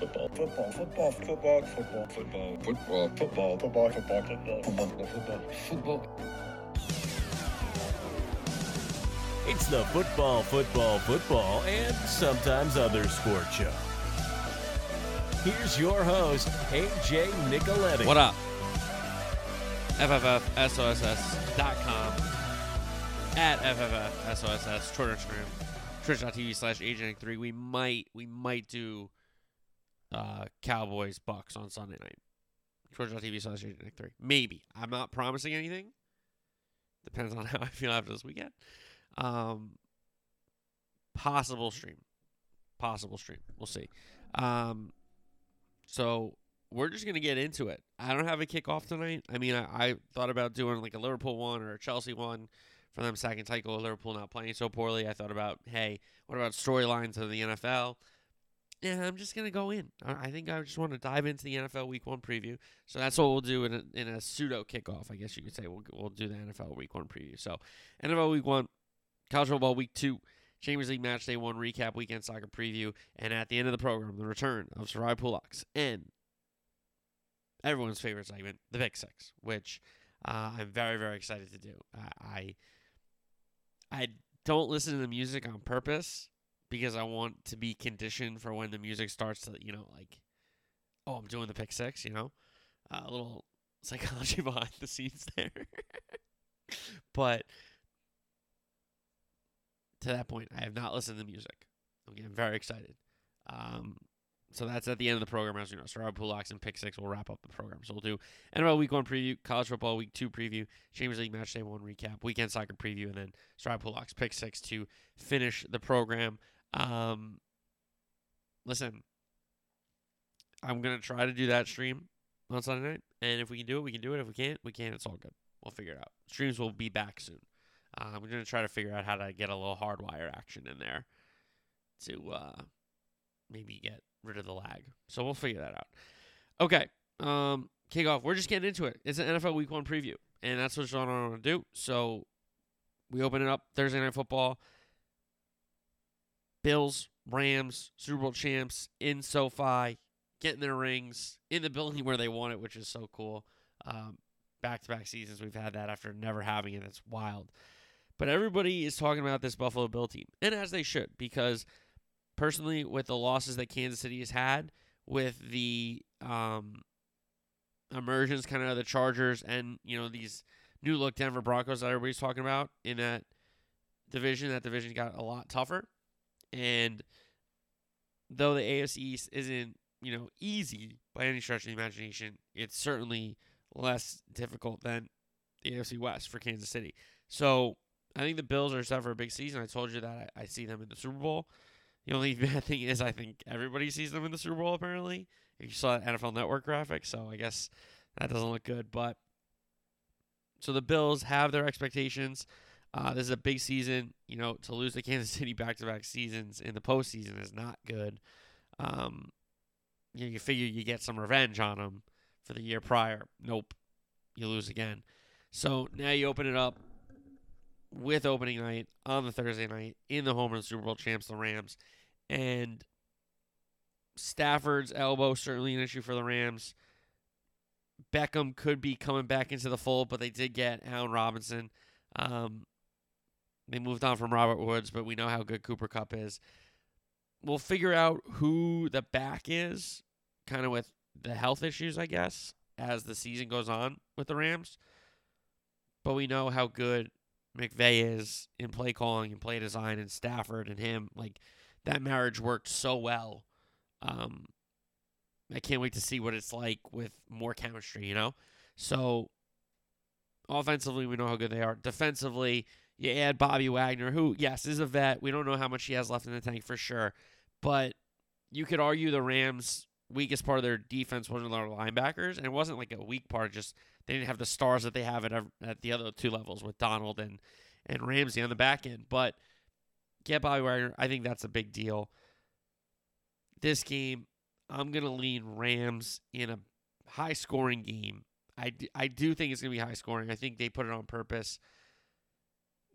football, football, football, football, football, football, football, football, football, football, football, football, football, football. It's the football, football, football, and sometimes other sport show. Here's your host, AJ Nicoletti. What up? FFFSOSS.com at FFFSOSS, Twitter, Instagram, twitch.tv slash agent3. We might, we might do uh, Cowboys Bucks on Sunday night. Twitch.tv slash agent3. Maybe. I'm not promising anything. Depends on how I feel after this weekend. Um, possible stream. Possible stream. We'll see. Um, so we're just gonna get into it. I don't have a kickoff tonight. I mean, I, I thought about doing like a Liverpool one or a Chelsea one for them second cycle. Liverpool not playing so poorly. I thought about, hey, what about storylines of the NFL? Yeah, I'm just gonna go in. I I think I just want to dive into the NFL Week One preview. So that's what we'll do in a, in a pseudo kickoff, I guess you could say. We'll we'll do the NFL Week One preview. So NFL Week One, college football Week Two, Champions League Match Day One recap, weekend soccer preview, and at the end of the program, the return of Sarai Pulaks and everyone's favorite segment, the Big Six, which uh, I'm very very excited to do. I I don't listen to the music on purpose because I want to be conditioned for when the music starts to, you know, like, oh, I'm doing the pick six, you know, uh, a little psychology behind the scenes there. but to that point, I have not listened to the music. I'm getting very excited. Um, so that's at the end of the program, as you know. Sarah Pulaks and Pick Six will wrap up the program. So we'll do NFL Week One preview, College Football Week Two preview, Champions League Match Day One recap, Weekend Soccer preview, and then Sarah Pulaks Pick Six to finish the program. Um, listen, I'm gonna try to do that stream on Sunday night, and if we can do it, we can do it. If we can't, we can't. It's all good. We'll figure it out. Streams will be back soon. Uh, I'm gonna try to figure out how to get a little hardwire action in there to uh, maybe get rid of the lag. So we'll figure that out. Okay. Um, kickoff. We're just getting into it. It's an NFL Week One preview, and that's what Sean I want to do. So we open it up Thursday Night Football. Bills, Rams, Super Bowl champs in SoFi, getting their rings in the building where they want it, which is so cool. Um, back-to-back seasons we've had that after never having it. It's wild. But everybody is talking about this Buffalo Bill team, and as they should, because personally, with the losses that Kansas City has had, with the um, emergence kind of the Chargers and you know these new look Denver Broncos that everybody's talking about in that division, that division got a lot tougher. And though the AFC East isn't you know easy by any stretch of the imagination, it's certainly less difficult than the AFC West for Kansas City. So I think the Bills are set for a big season. I told you that I, I see them in the Super Bowl. The only bad thing is I think everybody sees them in the Super Bowl apparently. If you saw that NFL Network graphic, so I guess that doesn't look good. But so the Bills have their expectations. Uh, this is a big season. You know, to lose the Kansas City back-to-back seasons in the postseason is not good. Um, you, you figure you get some revenge on them for the year prior. Nope, you lose again. So now you open it up with opening night on the Thursday night in the home run Super Bowl champs, the Rams. And Stafford's elbow certainly an issue for the Rams. Beckham could be coming back into the fold, but they did get Allen Robinson. Um, they moved on from Robert Woods, but we know how good Cooper Kupp is. We'll figure out who the back is, kind of with the health issues, I guess, as the season goes on with the Rams. But we know how good McVay is in play calling and play design, and Stafford and him. Like that marriage worked so well. Um, I can't wait to see what it's like with more chemistry. You know, so offensively we know how good they are. Defensively, you add Bobby Wagner, who yes is a vet. We don't know how much he has left in the tank for sure, but you could argue the Rams' weakest part of their defense wasn't their linebackers, and it wasn't like a weak part. Just they didn't have the stars that they have at at the other two levels with Donald and and Ramsey on the back end. But get Bobby Wagner, I think that's a big deal. This game, I'm gonna lean Rams in a high scoring game. I I do think it's gonna be high scoring. I think they put it on purpose.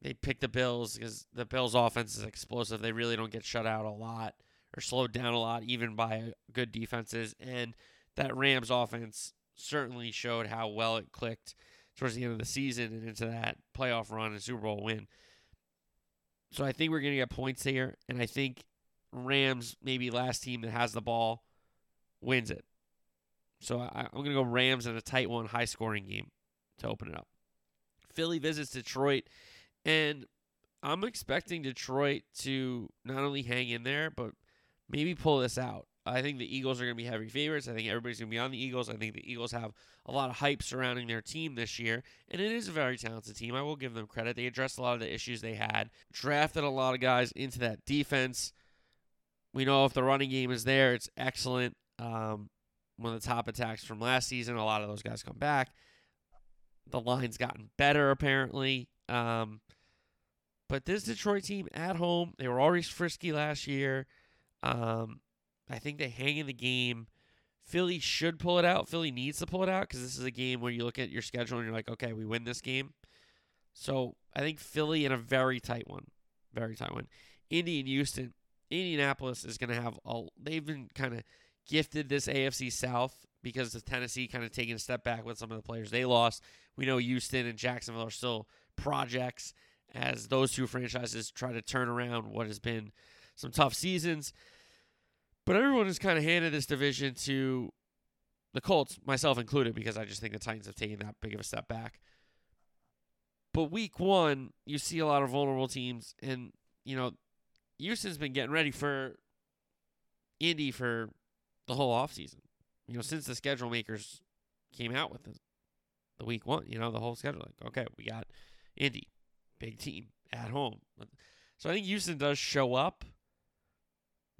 They pick the Bills because the Bills' offense is explosive. They really don't get shut out a lot, or slowed down a lot, even by uh, good defenses. And that Rams offense certainly showed how well it clicked towards the end of the season and into that playoff run and Super Bowl win. So I think we're going to get points here, and I think Rams, maybe last team that has the ball, wins it. So I, am going to go Rams in a tight one, high scoring game to open it up. Philly visits Detroit, and I'm expecting Detroit to not only hang in there, but maybe pull this out. I think the Eagles are going to be heavy favorites. I think everybody's going to be on the Eagles. I think the Eagles have a lot of hype surrounding their team this year, and it is a very talented team. I will give them credit. They addressed a lot of the issues they had, drafted a lot of guys into that defense. We know if the running game is there, it's excellent. Um, one of the top attacks from last season, a lot of those guys come back. The line's gotten better, apparently. Um, but this Detroit team at home, they were always frisky last year. Um, I think they hang in the game. Philly should pull it out. Philly needs to pull it out because this is a game where you look at your schedule and you're like, okay, we win this game. So I think Philly in a very tight one, very tight one. Indy and Houston, Indianapolis is going to have all. They've been kind of gifted this AFC South because of Tennessee kind of taking a step back with some of the players they lost. We know Houston and Jacksonville are still projects as those two franchises try to turn around what has been some tough seasons. But everyone has kind of handed this division to the Colts, myself included, because I just think the Titans have taken that big of a step back. But week one, you see a lot of vulnerable teams, and you know, Houston's been getting ready for Indy for the whole offseason. You know, since the schedule makers came out with the, the week one, you know, the whole schedule. Like, okay, we got Indy, big team at home. So I think Houston does show up.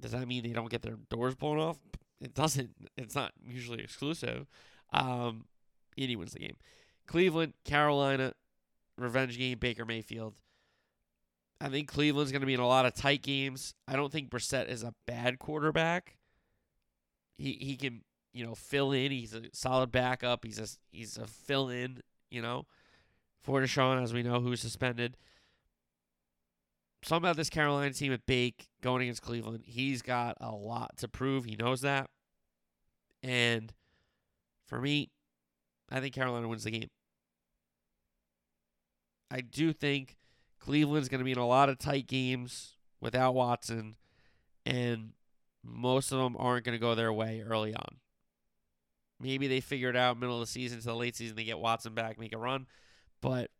Does that mean they don't get their doors blown off? It doesn't. It's not usually exclusive. Um, Indy wins the game. Cleveland, Carolina, revenge game, Baker Mayfield. I think Cleveland's going to be in a lot of tight games. I don't think Brissett is a bad quarterback. He he can you know fill in. He's a solid backup. He's a he's a fill in. You know, for Deshaun, as we know, who's suspended something about this Carolina team with Bake going against Cleveland. He's got a lot to prove. He knows that. And for me, I think Carolina wins the game. I do think Cleveland's going to be in a lot of tight games without Watson, and most of them aren't going to go their way early on. Maybe they figure it out middle of the season to the late season. They get Watson back, make a run. But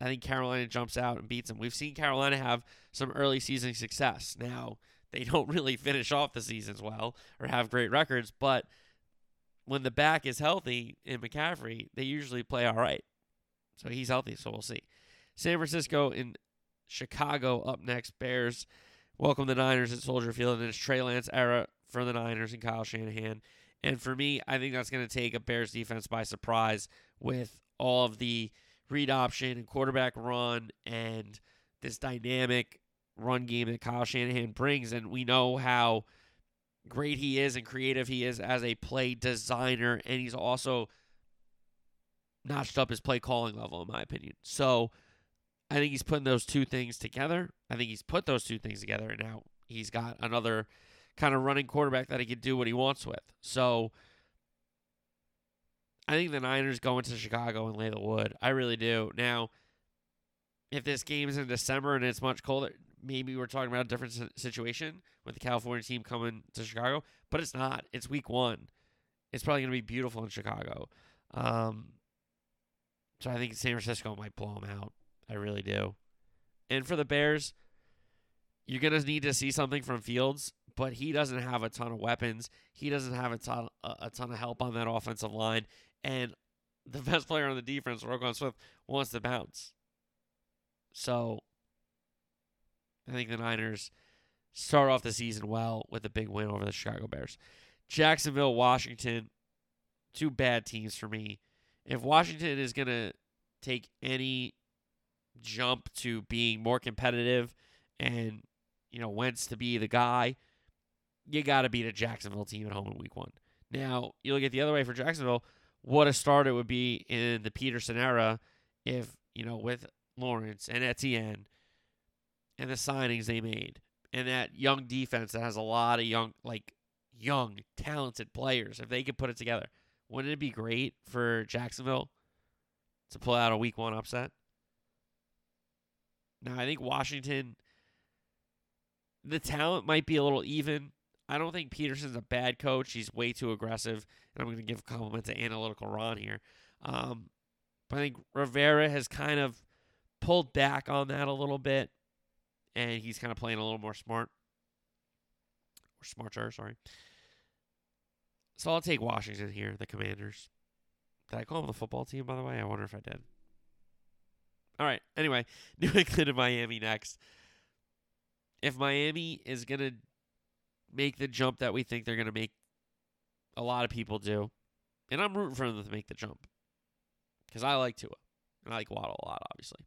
I think Carolina jumps out and beats them. We've seen Carolina have some early season success. Now, they don't really finish off the seasons well or have great records, but when the back is healthy in McCaffrey, they usually play all right. So he's healthy, so we'll see. San Francisco and Chicago up next. Bears welcome the Niners at Soldier Field, and it's Trey Lance era for the Niners and Kyle Shanahan. And for me, I think that's going to take a Bears defense by surprise with all of the read option and quarterback run and this dynamic run game that Kyle Shanahan brings. And we know how great he is and creative he is as a play designer. And he's also notched up his play calling level, in my opinion. So I think he's putting those two things together. I think he's put those two things together. And now he's got another kind of running quarterback that he can do what he wants with. So I think the Niners go into Chicago and lay the wood. I really do. Now, if this game is in December and it's much colder, maybe we're talking about a different situation with the California team coming to Chicago, but it's not. It's week one. It's probably going to be beautiful in Chicago. Um, so I think San Francisco might blow them out. I really do. And for the Bears, you're going to need to see something from Fields, but he doesn't have a ton of weapons. He doesn't have a ton, a ton of help on that offensive line and the best player on the defense, Roquan Smith, wants to bounce. So I think the Niners start off the season well with a big win over the Chicago Bears. Jacksonville, Washington, two bad teams for me. If Washington is going to take any jump to being more competitive and, you know, Wentz to be the guy, you got to beat a Jacksonville team at home in week one. Now, you look at the other way for Jacksonville what a start it would be in the Pederson era if, you know, with Lawrence and Etienne and the signings they made and that young defense that has a lot of young, like young, talented players, if they could put it together, wouldn't it be great for Jacksonville to pull out a week one upset? Now, I think Washington, the talent might be a little even. I don't think Pederson's a bad coach. He's way too aggressive. And I'm going to give a compliment to Analytical Ron here. Um, but I think Rivera has kind of pulled back on that a little bit. And he's kind of playing a little more smart. Or smarter, sorry. So I'll take Washington here, the Commanders. Did I call them the football team, by the way? I wonder if I did. All right. Anyway, New England and Miami next. If Miami is going to make the jump that we think they're going to make, a lot of people do. And I'm rooting for them to make the jump because I like Tua. And I like Waddle a lot, obviously.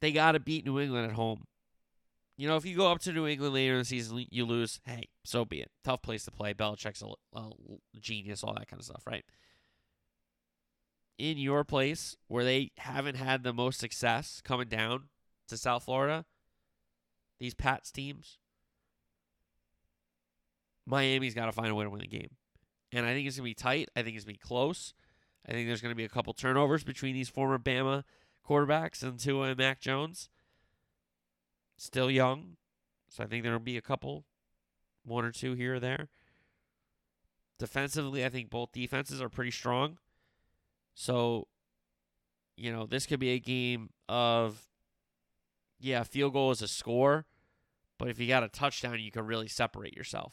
They got to beat New England at home. You know, if you go up to New England later in the season, you lose. Hey, so be it. Tough place to play. Belichick's a, a genius, all that kind of stuff, right? In your place, where they haven't had the most success coming down to South Florida, these Pats teams, Miami's got to find a way to win the game. And I think it's going to be tight. I think it's going to be close. I think there's going to be a couple turnovers between these former Bama quarterbacks and Tua and Mac Jones still young. So I think there'll be a couple, one or two here or there. Defensively, I think both defenses are pretty strong. So, you know, this could be a game of, yeah, field goal is a score, but if you got a touchdown, you can really separate yourself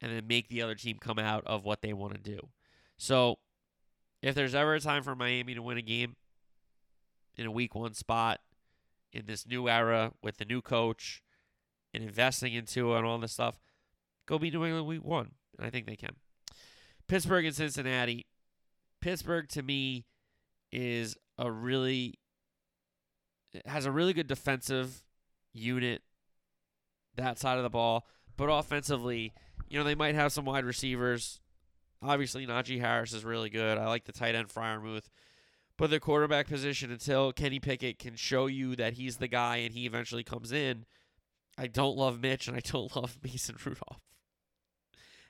and then make the other team come out of what they want to do. So, if there's ever a time for Miami to win a game in a week one spot, in this new era with the new coach and investing into it and all this stuff, go be New England week one. And I think they can. Pittsburgh and Cincinnati. Pittsburgh to me is a really has a really good defensive unit that side of the ball, but offensively, you know, they might have some wide receivers. Obviously, Najee Harris is really good. I like the tight end Freiermuth. But the quarterback position, until Kenny Pickett can show you that he's the guy and he eventually comes in, I don't love Mitch and I don't love Mason Rudolph.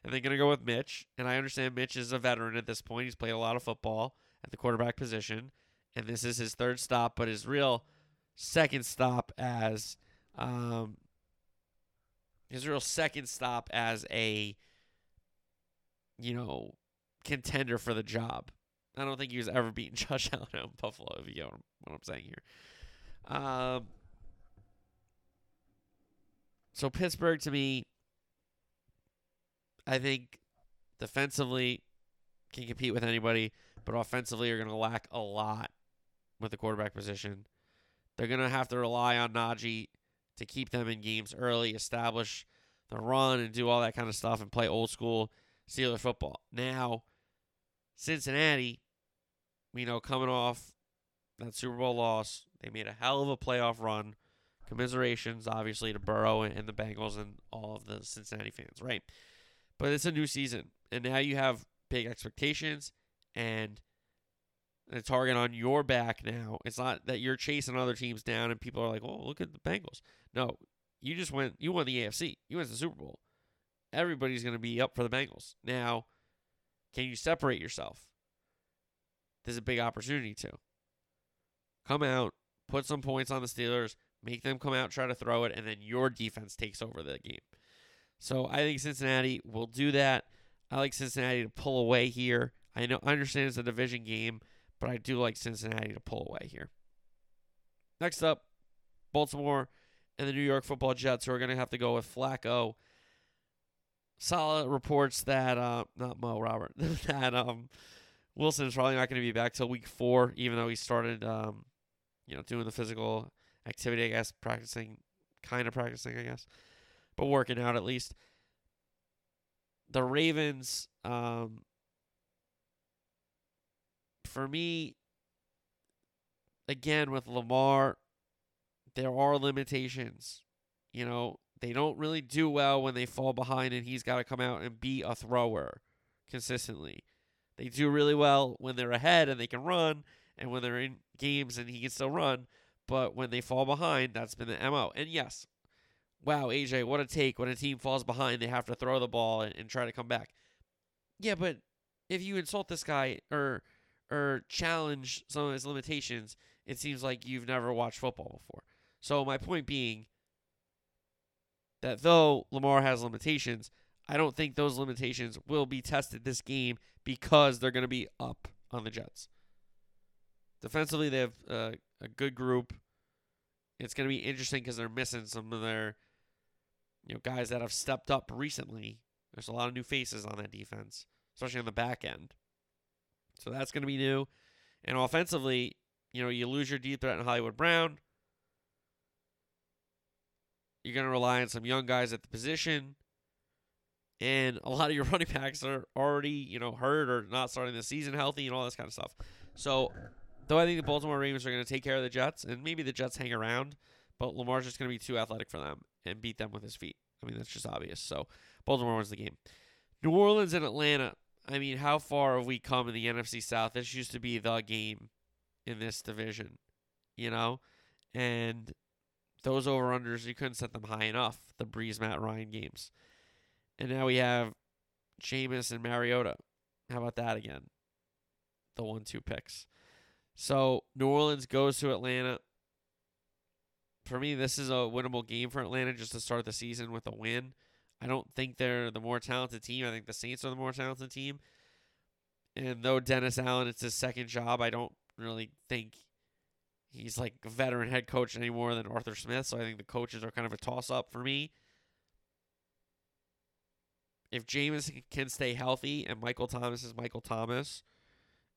And they're going to go with Mitch. And I understand Mitch is a veteran at this point. He's played a lot of football at the quarterback position. And this is his third stop, but his real second stop as um, real second stop as a you know contender for the job. I don't think he was ever beaten Josh Allen out in Buffalo, if you know what I'm saying here. Um, so Pittsburgh to me, I think defensively can compete with anybody, but offensively are going to lack a lot with the quarterback position. They're going to have to rely on Najee to keep them in games early, establish the run, and do all that kind of stuff, and play old school Steeler football. Now, Cincinnati, you know, coming off that Super Bowl loss, they made a hell of a playoff run. Commiserations, obviously, to Burrow and the Bengals and all of the Cincinnati fans, right? But it's a new season, and now you have big expectations and a target on your back now. It's not that you're chasing other teams down and people are like, "Oh, look at the Bengals." No, you just went. You won the AFC. You went to the Super Bowl. Everybody's going to be up for the Bengals now. Can you separate yourself? There's a big opportunity to come out, put some points on the Steelers, make them come out, try to throw it, and then your defense takes over the game. So I think Cincinnati will do that. I like Cincinnati to pull away here. I know I understand it's a division game, but I do like Cincinnati to pull away here. Next up, Baltimore and the New York Football Jets, who are going to have to go with Flacco. Solid reports that uh, not Mo Robert that um Wilson is probably not going to be back till week four, even though he started um you know doing the physical activity, I guess, practicing, kind of practicing, I guess, but working out at least. The Ravens, um, for me, again with Lamar, there are limitations. You know, they don't really do well when they fall behind and he's got to come out and be a thrower consistently. They do really well when they're ahead and they can run, and when they're in games and he can still run. But when they fall behind, that's been the MO. And yes, wow, AJ, what a take. When a team falls behind, they have to throw the ball and, and try to come back. Yeah, but if you insult this guy or or challenge some of his limitations, it seems like you've never watched football before. So my point being that though Lamar has limitations, I don't think those limitations will be tested this game because they're going to be up on the Jets. Defensively, they have a good group. It's going to be interesting because they're missing some of their, you know, guys that have stepped up recently. There's a lot of new faces on that defense, especially on the back end. So that's going to be new. And offensively, you know, you lose your deep threat in Hollywood Brown. You're going to rely on some young guys at the position. And a lot of your running backs are already, you know, hurt or not starting the season healthy and all this kind of stuff. So, though I think the Baltimore Ravens are going to take care of the Jets, and maybe the Jets hang around, but Lamar's just going to be too athletic for them and beat them with his feet. I mean, that's just obvious. So, Baltimore wins the game. New Orleans and Atlanta. I mean, how far have we come in the NFC South? This used to be the game in this division, you know? And those over unders, you couldn't set them high enough, the Brees Matt Ryan games. And now we have Jameis and Mariota. How about that again? The one two picks. So New Orleans goes to Atlanta. For me, this is a winnable game for Atlanta just to start the season with a win. I don't think they're the more talented team. I think the Saints are the more talented team. And though Dennis Allen, it's his second job, I don't really think he's like a veteran head coach any more than Arthur Smith. So I think the coaches are kind of a toss up for me. If Jameis can stay healthy and Michael Thomas is Michael Thomas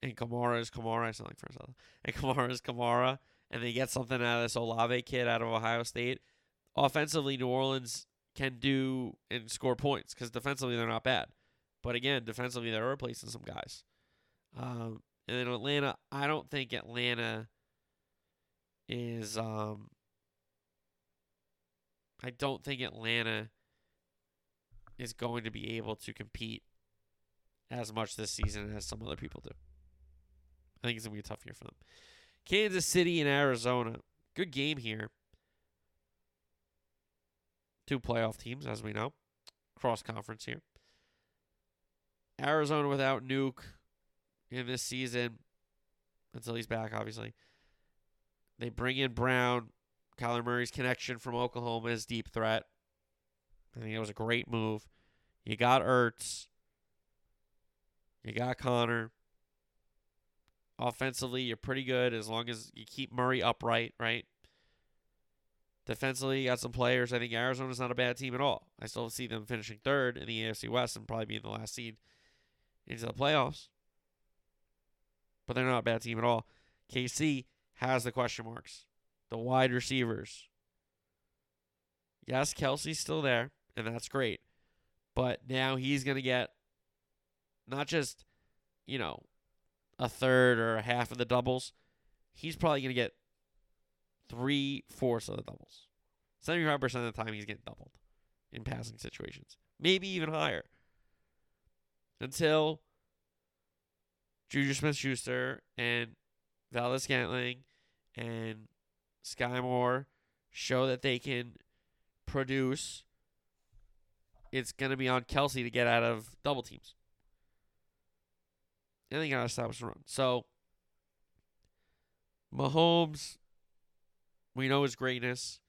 and Kamara is Kamara, I sound like first and Kamara is Kamara, and they get something out of this Olave kid out of Ohio State, offensively, New Orleans can do and score points because defensively they're not bad. But again, defensively they're replacing some guys. Um, and then Atlanta, I don't think Atlanta is um I don't think Atlanta is going to be able to compete as much this season as some other people do. I think it's gonna be a tough year for them. Kansas City and Arizona. Good game here. Two playoff teams, as we know. Cross conference here. Arizona without Nuke in this season until he's back, obviously. They bring in Brown. Kyler Murray's connection from Oklahoma is deep threat. I think it was a great move. You got Ertz. You got Connor. Offensively, you're pretty good as long as you keep Murray upright, right? Defensively, you got some players. I think Arizona's not a bad team at all. I still see them finishing third in the AFC West and probably being the last seed into the playoffs. But they're not a bad team at all. KC has the question marks. The wide receivers. Yes, Kelce's still there, and that's great. But now he's going to get not just, you know, a third or a half of the doubles. He's probably going to get three fourths of the doubles. 75% of the time, he's getting doubled in passing situations. Maybe even higher. Until Juju Smith Schuster and Valdes-Scantling and Skyy Moore show that they can produce, it's going to be on Kelce to get out of double teams. And they got to establish a run. So, Mahomes, we know his greatness,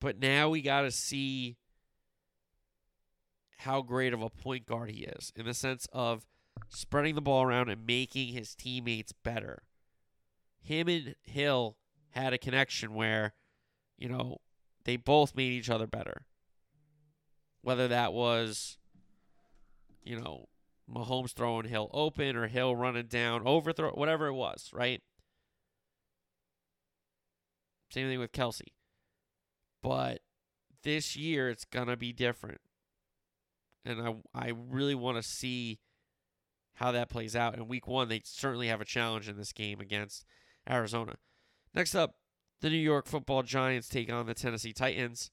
but now we got to see how great of a point guard he is in the sense of spreading the ball around and making his teammates better. Him and Hill had a connection where, you know, they both made each other better. Whether that was, you know, Mahomes throwing Hill open or Hill running down, overthrow, whatever it was, right? Same thing with Kelce. But this year it's to be different. And I I really want to see how that plays out. In week one, they certainly have a challenge in this game against Arizona. Next up, the New York football Giants take on the Tennessee Titans.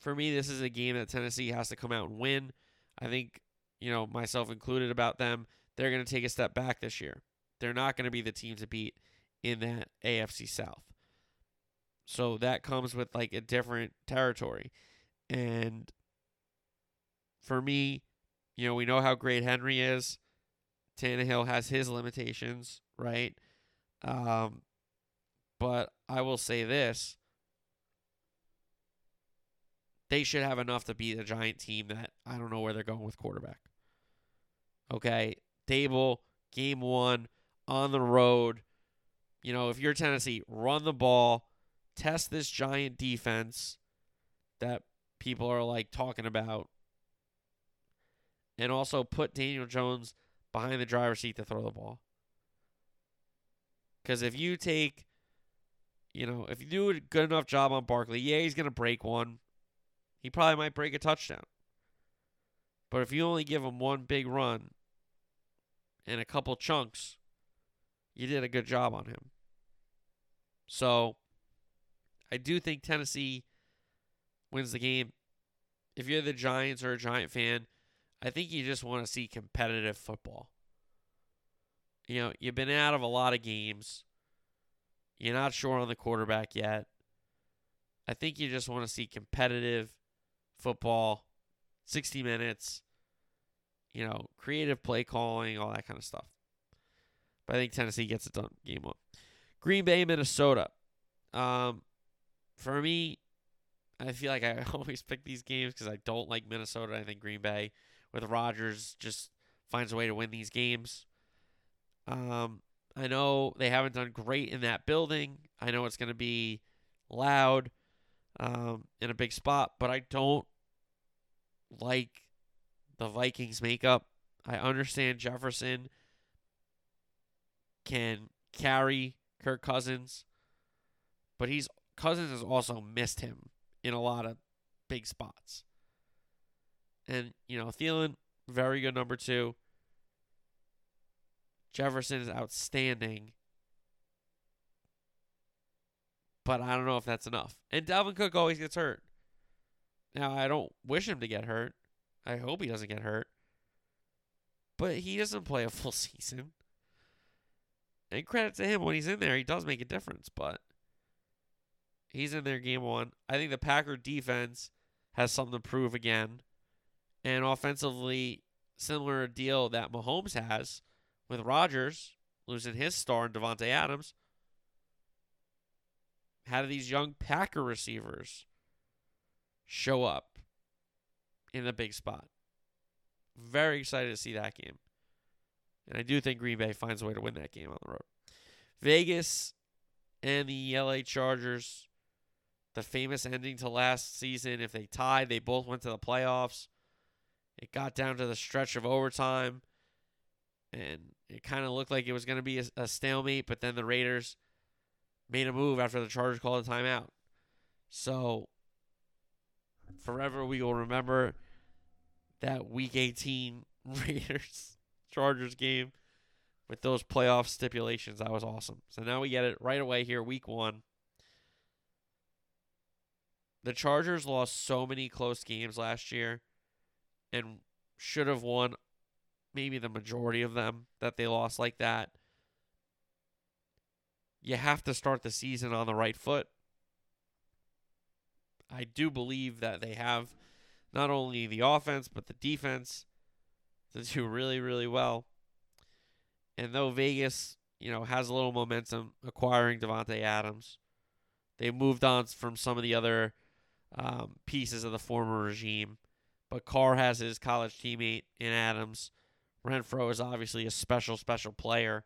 For me, this is a game that Tennessee has to come out and win. I think, you know, myself included about them, they're going to take a step back this year. They're not going to be the team to beat in that AFC South. So that comes with like a different territory. And for me, you know, we know how great Henry is. Tannehill has his limitations, right? Um, but I will say this. They should have enough to beat a giant team that I don't know where they're going with quarterback. Okay. Daboll, game one, on the road. You know, if you're Tennessee, run the ball, test this giant defense that people are like talking about, and also put Daniel Jones behind the driver's seat to throw the ball. Because if you take, you know, if you do a good enough job on Barkley, yeah, he's going to break one. He probably might break a touchdown. But if you only give him one big run and a couple chunks, you did a good job on him. So I do think Tennessee wins the game. If you're the Giants or a Giant fan, I think you just want to see competitive football. You know, you've been out of a lot of games. You're not sure on the quarterback yet. I think you just want to see competitive football, 60 minutes, you know, creative play calling, all that kind of stuff. But I think Tennessee gets it done game one. Green Bay, Minnesota. Um, for me, I feel like I always pick these games because I don't like Minnesota. I think Green Bay with Rodgers just finds a way to win these games. Um, I know they haven't done great in that building. I know it's going to be loud um, in a big spot, but I don't like the Vikings makeup. I understand Jefferson can carry Kirk Cousins, but he's Cousins has also missed him in a lot of big spots. And, you know, Thielen, very good number two. Jefferson is outstanding. But I don't know if that's enough. And Dalvin Cook always gets hurt. Now, I don't wish him to get hurt. I hope he doesn't get hurt. But he doesn't play a full season. And credit to him when he's in there, he does make a difference. But he's in there game one. I think the Packer defense has something to prove again. And offensively, similar deal that Mahomes has with Rodgers losing his star in Davante Adams. How do these young Packer receivers show up in the big spot? Very excited to see that game. And I do think Green Bay finds a way to win that game on the road. Vegas and the LA Chargers, the famous ending to last season. If they tied, they both went to the playoffs. It got down to the stretch of overtime, and it kind of looked like it was going to be a, a, stalemate, but then the Raiders made a move after the Chargers called a timeout. So, forever we will remember that Week 18 Raiders Chargers game with those playoff stipulations. That was awesome. So now we get it right away here, Week 1. The Chargers lost so many close games last year and should have won maybe the majority of them that they lost like that. You have to start the season on the right foot. I do believe that they have not only the offense but the defense to do really really well. And though Vegas, you know, has a little momentum acquiring Davante Adams, they moved on from some of the other um, pieces of the former regime. But Carr has his college teammate in Adams. Renfrow is obviously a special, special player.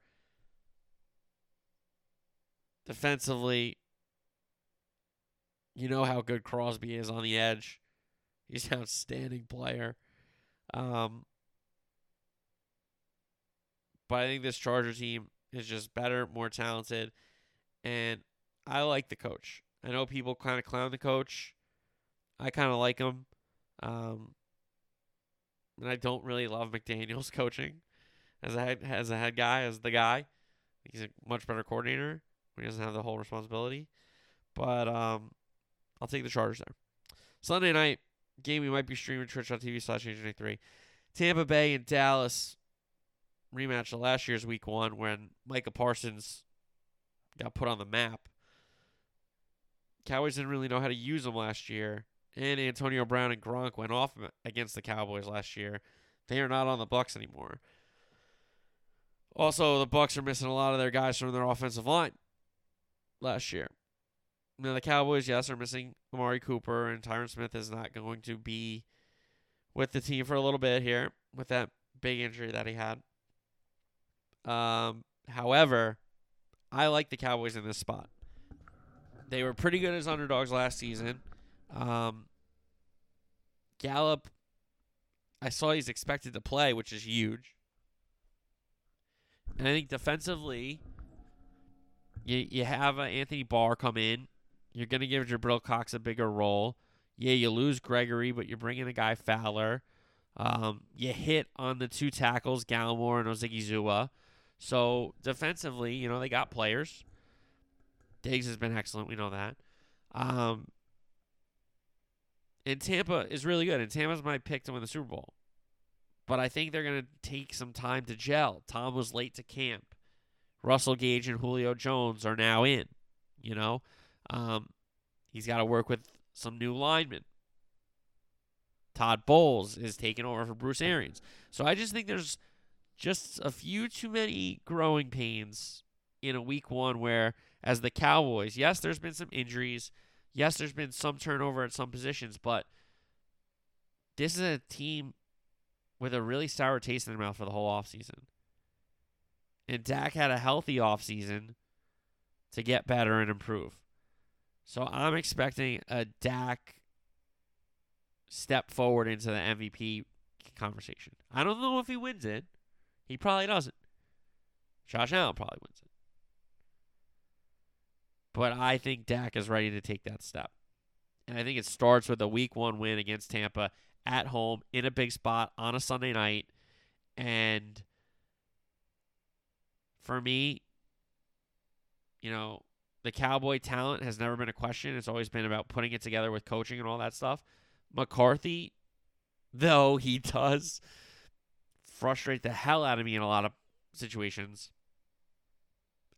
Defensively, you know how good Crosby is on the edge. He's an outstanding player. Um, but I think this Charger team is just better, more talented, and I like the coach. I know people kind of clown the coach. I kind of like him. Um, and I don't really love McDaniels' coaching as a head, as a head guy, as the guy. He's a much better coordinator he doesn't have the whole responsibility. But um, I'll take the Chargers there. Sunday night game we might be streaming twitch.tv slash AJ3. Tampa Bay and Dallas rematch of last year's week one when Micah Parsons got put on the map. Cowboys didn't really know how to use him last year, and Antonio Brown and Gronk went off against the Cowboys last year. They are not on the Bucks anymore. Also, the Bucks are missing a lot of their guys from their offensive line last year. Now the Cowboys, yes, are missing Amari Cooper, and Tyron Smith is not going to be with the team for a little bit here with that big injury that he had. Um, however, I like the Cowboys in this spot. They were pretty good as underdogs last season. Um, Gallup, I saw he's expected to play, which is huge. And I think defensively, you you have uh, Anthony Barr come in. You're going to give Jabril Cox a bigger role. Yeah, you lose Gregory, but you're bringing a guy Fowler. Um, you hit on the two tackles, Gallimore and Odighizuwa. So defensively, you know, they got players. Diggs has been excellent. We know that. Um, and Tampa is really good. And Tampa's my pick to win the Super Bowl. But I think they're going to take some time to gel. Tom was late to camp. Russell Gage and Julio Jones are now in. You know, um, he's got to work with some new linemen. Todd Bowles is taking over for Bruce Arians. So I just think there's just a few too many growing pains in a week one where, as the Cowboys, yes, there's been some injuries. Yes, there's been some turnover at some positions, but this is a team with a really sour taste in their mouth for the whole offseason. And Dak had a healthy offseason to get better and improve. So I'm expecting a Dak step forward into the MVP conversation. I don't know if he wins it. He probably doesn't. Josh Allen probably wins it. But I think Dak is ready to take that step. And I think it starts with a week one win against Tampa at home in a big spot on a Sunday night. And for me, you know, the Cowboy talent has never been a question. It's always been about putting it together with coaching and all that stuff. McCarthy, though he does frustrate the hell out of me in a lot of situations,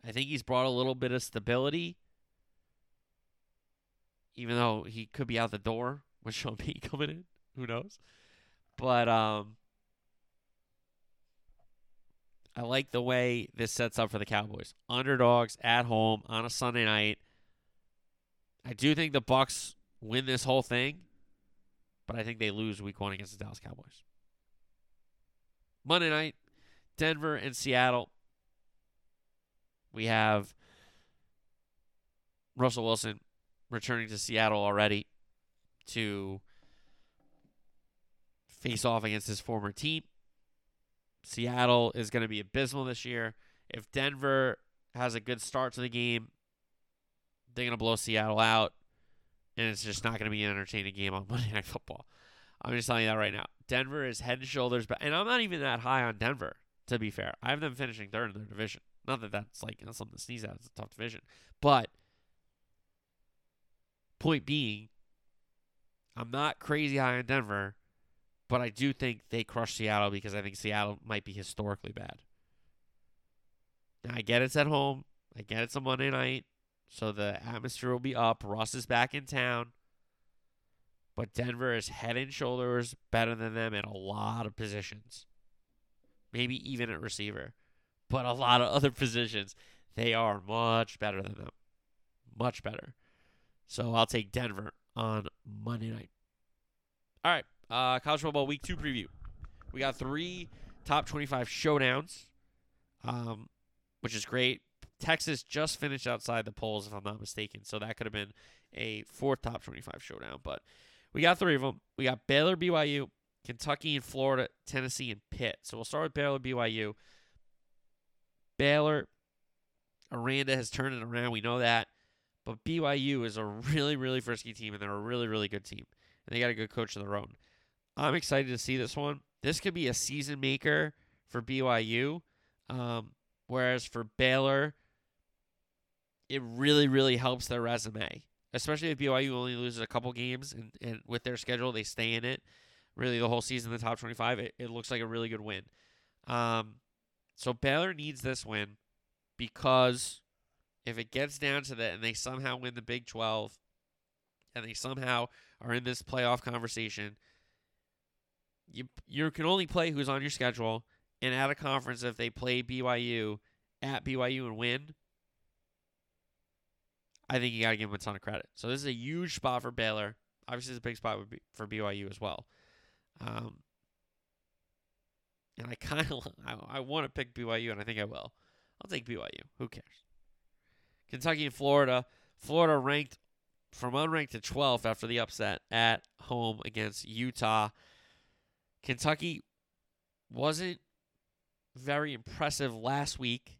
I think he's brought a little bit of stability, even though he could be out the door with Sean Payton coming in. Who knows? But um, I like the way this sets up for the Cowboys. Underdogs at home on a Sunday night. I do think the Bucks win this whole thing, but I think they lose week one against the Dallas Cowboys. Monday night, Denver and Seattle. We have Russell Wilson returning to Seattle already to face off against his former team. Seattle is going to be abysmal this year. If Denver has a good start to the game, they're going to blow Seattle out, and it's just not going to be an entertaining game on Monday Night Football. I'm just telling you that right now. Denver is head and shoulders back, and I'm not even that high on Denver. To be fair, I have them finishing third in their division. Not that that's like something to sneeze at. It's a tough division, but point being, I'm not crazy high on Denver, but I do think they crush Seattle because I think Seattle might be historically bad. Now I get it's at home. I get it's a Monday night, so the atmosphere will be up. Russ is back in town. But Denver is head and shoulders better than them in a lot of positions. Maybe even at receiver. But a lot of other positions, they are much better than them. Much better. So I'll take Denver on Monday night. All right. Uh, college football week two preview. We got three top 25 showdowns, um, which is great. Texas just finished outside the polls, if I'm not mistaken. So that could have been a fourth top 25 showdown. But we got three of them. We got Baylor, BYU, Kentucky, and Florida, Tennessee, and Pitt. So we'll start with Baylor, BYU. Baylor, Aranda has turned it around. We know that. But BYU is a really, really frisky team, and they're a really, really good team. And they got a good coach of their own. I'm excited to see this one. This could be a season maker for BYU. Um, whereas for Baylor, it really, really helps their resume. Especially if BYU only loses a couple games and, and with their schedule, they stay in it. Really, the whole season, the top 25, it, it looks like a really good win. Um, so Baylor needs this win because if it gets down to that and they somehow win the Big 12 and they somehow are in this playoff conversation, you you can only play who's on your schedule and at a conference if they play BYU at BYU and win. I think you got to give him a ton of credit. So this is a huge spot for Baylor. Obviously, it's a big spot for BYU as well. Um, and I kind of I, I want to pick BYU, and I think I will. I'll take BYU. Who cares? Kentucky and Florida. Florida ranked from unranked to 12th after the upset at home against Utah. Kentucky wasn't very impressive last week,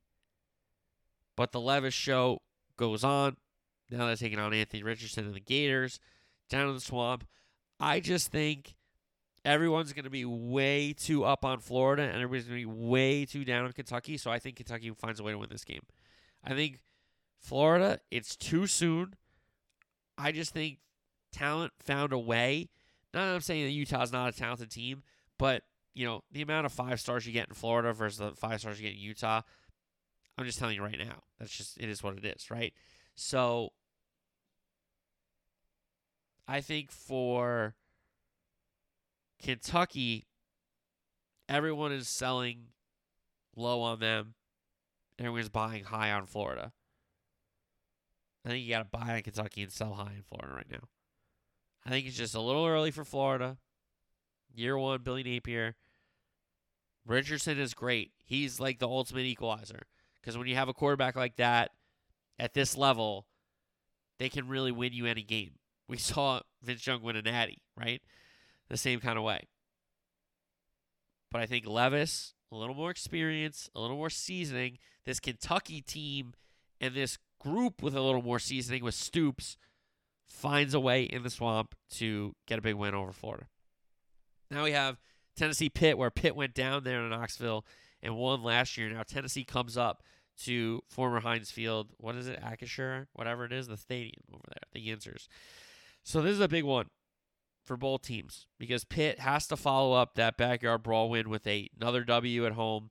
but the Levis show goes on. Now they're taking on Anthony Richardson and the Gators down in the swamp. I just think everyone's going to be way too up on Florida and everybody's going to be way too down on Kentucky. So I think Kentucky finds a way to win this game. I think Florida, it's too soon. I just think talent found a way. Not that I'm saying that Utah's not a talented team, but you know the amount of five stars you get in Florida versus the five stars you get in Utah. I'm just telling you right now. That's just it is what it is, right? So I think for Kentucky, everyone is selling low on them. Everyone's buying high on Florida. I think you got to buy in Kentucky and sell high in Florida right now. I think it's just a little early for Florida. Year one, Billy Napier. Richardson is great. He's like the ultimate equalizer. Because when you have a quarterback like that at this level, they can really win you any game. We saw Vince Young win a natty, right? The same kind of way. But I think Levis, a little more experience, a little more seasoning. This Kentucky team and this group with a little more seasoning with Stoops finds a way in the swamp to get a big win over Florida. Now we have Tennessee Pitt, where Pitt went down there in Knoxville and won last year. Now Tennessee comes up to former Heinz Field. What is it, Acrisure, whatever it is, the stadium over there, the Yinsers. So this is a big one for both teams because Pitt has to follow up that backyard brawl win with a, another W at home.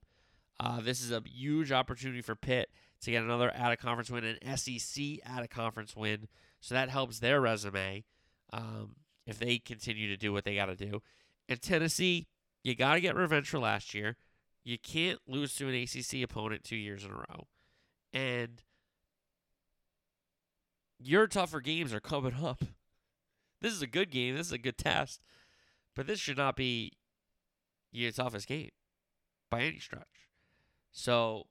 Uh, this is a huge opportunity for Pitt to get another out of conference win, an SEC out of conference win. So that helps their resume um, if they continue to do what they got to do. And Tennessee, you got to get revenge for last year. You can't lose to an ACC opponent two years in a row. And your tougher games are coming up. This is a good game. This is a good test. But this should not be your toughest game by any stretch. So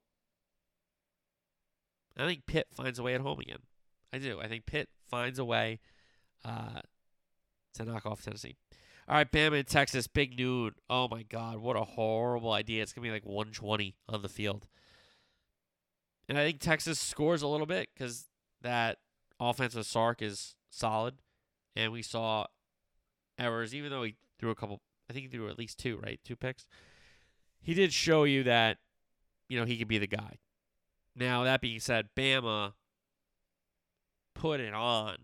I think Pitt finds a way at home again. I do. I think Pitt finds a way uh, to knock off Tennessee. All right, Bama in Texas, big noon. Oh my God, what a horrible idea! It's gonna be like 120 on the field, and I think Texas scores a little bit because that offense with Sark is solid, and we saw Ewers. Even though he threw a couple, I think he threw at least two, right? Two picks. He did show you that, you know, he could be the guy. Now, that being said, Bama put it on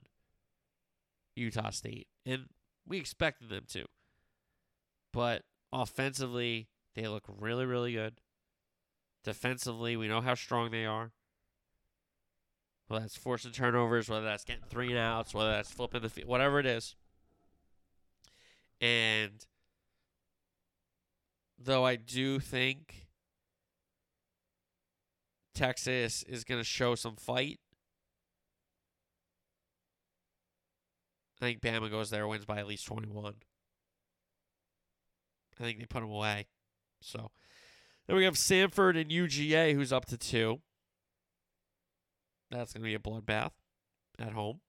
Utah State, and we expected them to. But offensively, they look really, really good. Defensively, we know how strong they are. Whether that's forcing turnovers, whether that's getting three and outs, whether that's flipping the field, whatever it is. And though I do think Texas is going to show some fight. I think Bama goes there, wins by at least 21. I think they put them away. So then we have Samford and UGA, who's up to two. That's going to be a bloodbath at home.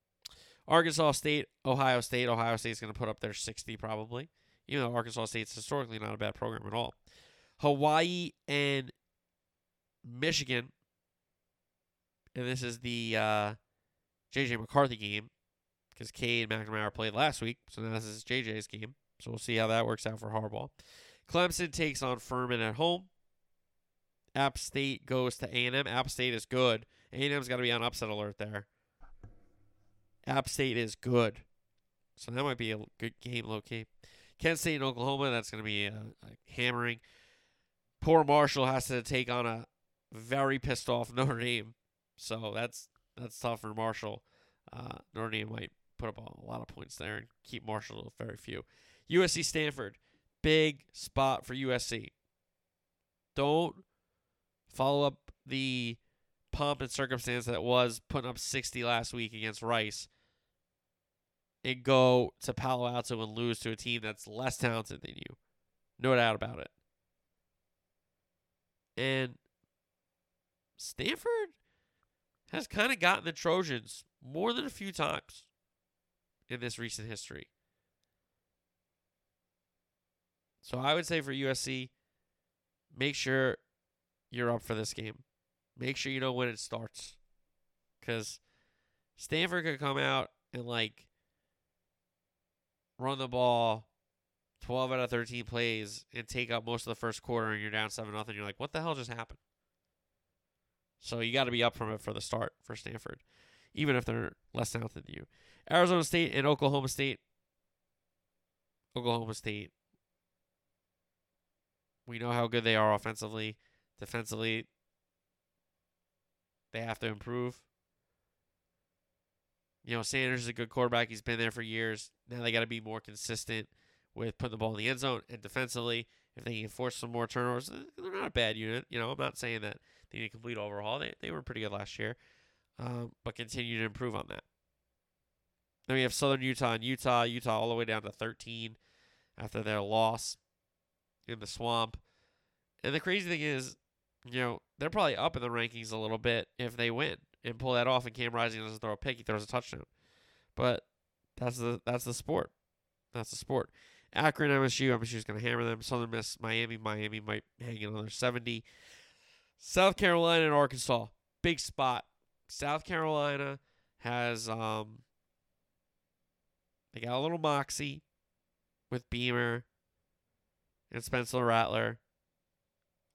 Arkansas State, Ohio State. Ohio State's going to put up their 60 probably, even though Arkansas State's historically not a bad program at all. Hawaii and Michigan, and this is the uh, JJ McCarthy game because Cade and McNamara played last week, so now this is JJ's game. So we'll see how that works out for Harbaugh. Clemson takes on Furman at home. App State goes to A&M. App State is good. A&M's got to be on upset alert there. App State is good. So that might be a good game, key. Kent State and Oklahoma, that's going to be a, a hammering. Poor Marshall has to take on a very pissed off Notre Dame. So that's that's tough for Marshall. Uh, Notre Dame might put up a lot of points there and keep Marshall to very few. USC Stanford, big spot for USC. Don't follow up the pomp and circumstance that was putting up 60 last week against Rice and go to Palo Alto and lose to a team that's less talented than you. No doubt about it. And Stanford has kind of gotten the Trojans more than a few times in this recent history. So I would say for USC, make sure you're up for this game. Make sure you know when it starts. Because Stanford could come out and like run the ball 12 out of 13 plays and take up most of the first quarter and you're down 7 nothing. You're like, what the hell just happened? So you got to be up from it for the start for Stanford, even if they're less talented than you. Arizona State and Oklahoma State. Oklahoma State. We know how good they are offensively. Defensively, they have to improve. You know, Sanders is a good quarterback. He's been there for years. Now they got to be more consistent with putting the ball in the end zone and defensively. If they can force some more turnovers, they're not a bad unit. You know, I'm not saying that they need a complete overhaul. They they were pretty good last year, um, but continue to improve on that. Then we have Southern Utah and Utah. Utah all the way down to 13 after their loss in the swamp. And the crazy thing is, you know, they're probably up in the rankings a little bit if they win and pull that off. And Cam Rising doesn't throw a pick; he throws a touchdown. But that's the that's the sport. That's the sport. Akron, MSU, MSU's going to hammer them. Southern Miss, Miami, Miami might hang another 70. South Carolina and Arkansas, big spot. South Carolina has um they got a little moxie with Beamer and Spencer Rattler.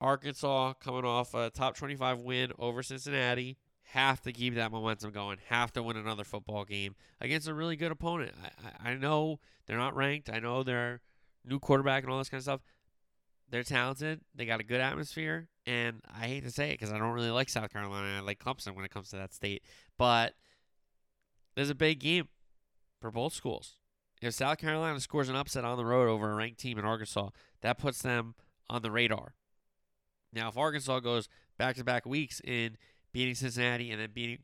Arkansas coming off a top 25 win over Cincinnati. Have to keep that momentum going. Have to win another football game against a really good opponent. I, I, know they're not ranked. I know they're new quarterback and all this kind of stuff. They're talented. They got a good atmosphere. And I hate to say it because I don't really like South Carolina. I like Clemson when it comes to that state. But there's a big game for both schools. If South Carolina scores an upset on the road over a ranked team in Arkansas, that puts them on the radar. Now, if Arkansas goes back to back weeks in beating Cincinnati and then beating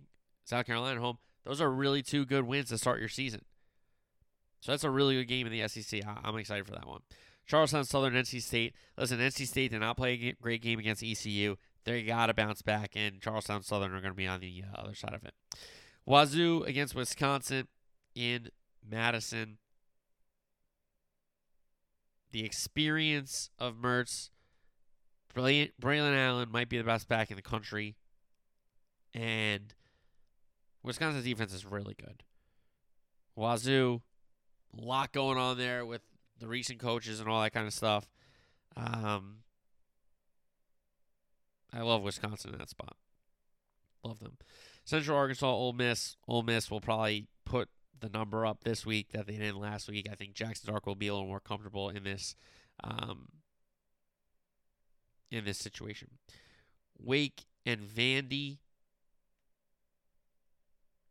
South Carolina at home, those are really two good wins to start your season. So that's a really good game in the SEC. I'm excited for that one. Charleston Southern NC State. Listen, NC State did not play a great game against ECU. They got to bounce back, and Charleston Southern are going to be on the uh, other side of it. Wazoo against Wisconsin in Madison. The experience of Mertz. Braylon Allen might be the best back in the country. And Wisconsin's defense is really good. Wazoo, a lot going on there with the recent coaches and all that kind of stuff. Um, I love Wisconsin in that spot. Love them. Central Arkansas, Ole Miss. Ole Miss will probably put the number up this week that they did last week. I think Jaxson Dart will be a little more comfortable in this um, in this situation. Wake and Vandy.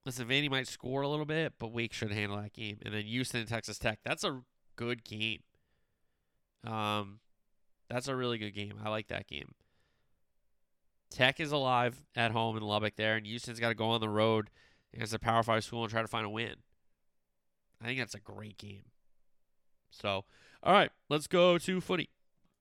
Listen, Vandy might score a little bit, but Wake should handle that game. And then Houston and Texas Tech. That's a good game. Um, that's a really good game. I like that game. Tech is alive at home in Lubbock there, and Houston's got to go on the road against a Power Five school and try to find a win. I think that's a great game. So, all right, let's go to footy.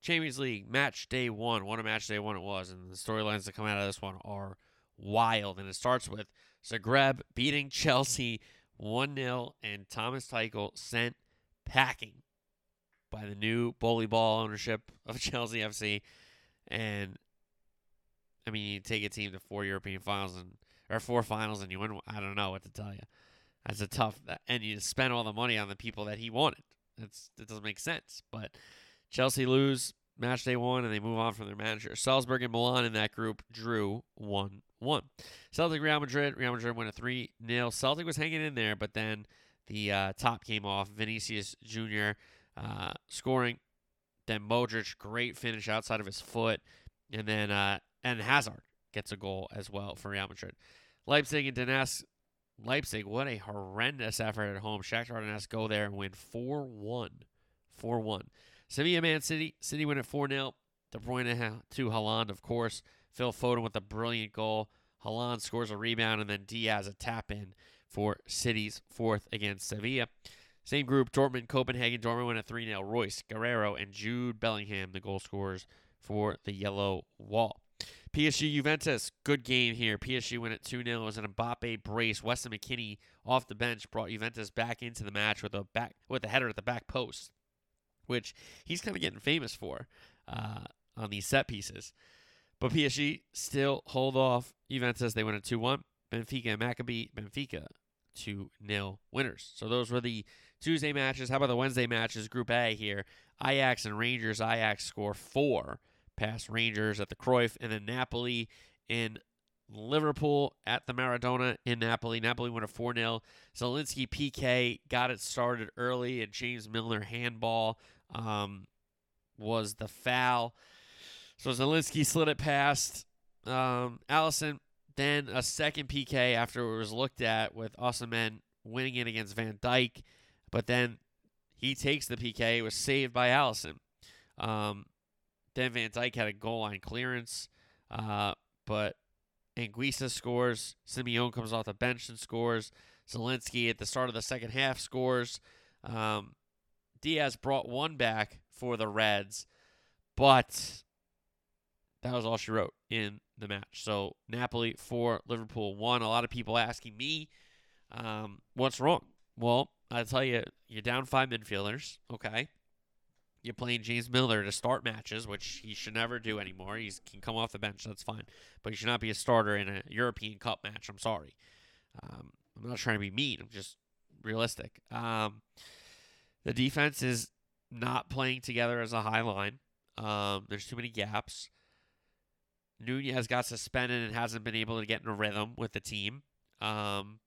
Champions League match day one. What a match day one it was, and the storylines that come out of this one are wild. And it starts with Zagreb beating Chelsea 1 0, and Thomas Tuchel sent packing by the new bully ball ownership of Chelsea FC. And I mean, you take a team to four European finals and or four finals and you win. I don't know what to tell you. That's a tough, and you spend all the money on the people that he wanted. That's that doesn't make sense. But Chelsea lose match day one and they move on from their manager. Salzburg and Milan in that group drew one one. Celtic Real Madrid. Real Madrid went a three 0 Celtic was hanging in there, but then the uh, top came off. Vinicius Jr. Uh, scoring. Then Modric, great finish outside of his foot, and then uh, and Hazard. gets a goal as well for Real Madrid. Leipzig and Donetsk. Leipzig, what a horrendous effort at home. Shakhtar Donetsk go there and win 4 1. 4 1. Sevilla Man City. City win at 4 0. De Bruyne to Haaland, of course. Phil Foden with a brilliant goal. Haaland scores a rebound, and then Dias a tap in for City's fourth against Sevilla. Same group, Dortmund, Copenhagen. Dortmund win at 3 0. Reus, Guerreiro, and Jude Bellingham, the goal scorers for the Yellow Wall. PSG Juventus, good game here. PSG win at 2 0. It was an Mbappe brace. Weston McKennie off the bench brought Juventus back into the match with a back with a header at the back post, which he's kind of getting famous for uh, on these set pieces. But PSG still hold off Juventus. They win at 2 1. Benfica and Maccabi. Benfica 2 0 winners. So those were the Tuesday matches. How about the Wednesday matches? Group A here. Ajax and Rangers. Ajax score four past Rangers at the Cruyff, and then Napoli in Liverpool at the Maradona in Napoli. Napoli won a 4 0. Zielinski PK got it started early, and James Milner handball um, was the foul. So Zielinski slid it past um, Alisson. Then a second PK after it was looked at with Osimhen winning it against Van Dijk. But then he takes the PK. It was saved by Alisson. Um, then Van Dijk had a goal line clearance. Uh, but Anguissa scores. Simeone comes off the bench and scores. Zielinski at the start of the second half scores. Um, Diaz brought one back for the Reds, but that was all she wrote in the match. So Napoli four, Liverpool one. A lot of people asking me, um, what's wrong? Well, I tell you, you're down five midfielders. Okay, you're playing James Milner to start matches, which he should never do anymore. He can come off the bench, that's fine, but he should not be a starter in a European Cup match. I'm sorry. Um, I'm not trying to be mean. I'm just realistic. Um, the defense is not playing together as a high line. Um, there's too many gaps. Nunez has got suspended and hasn't been able to get in a rhythm with the team. Um,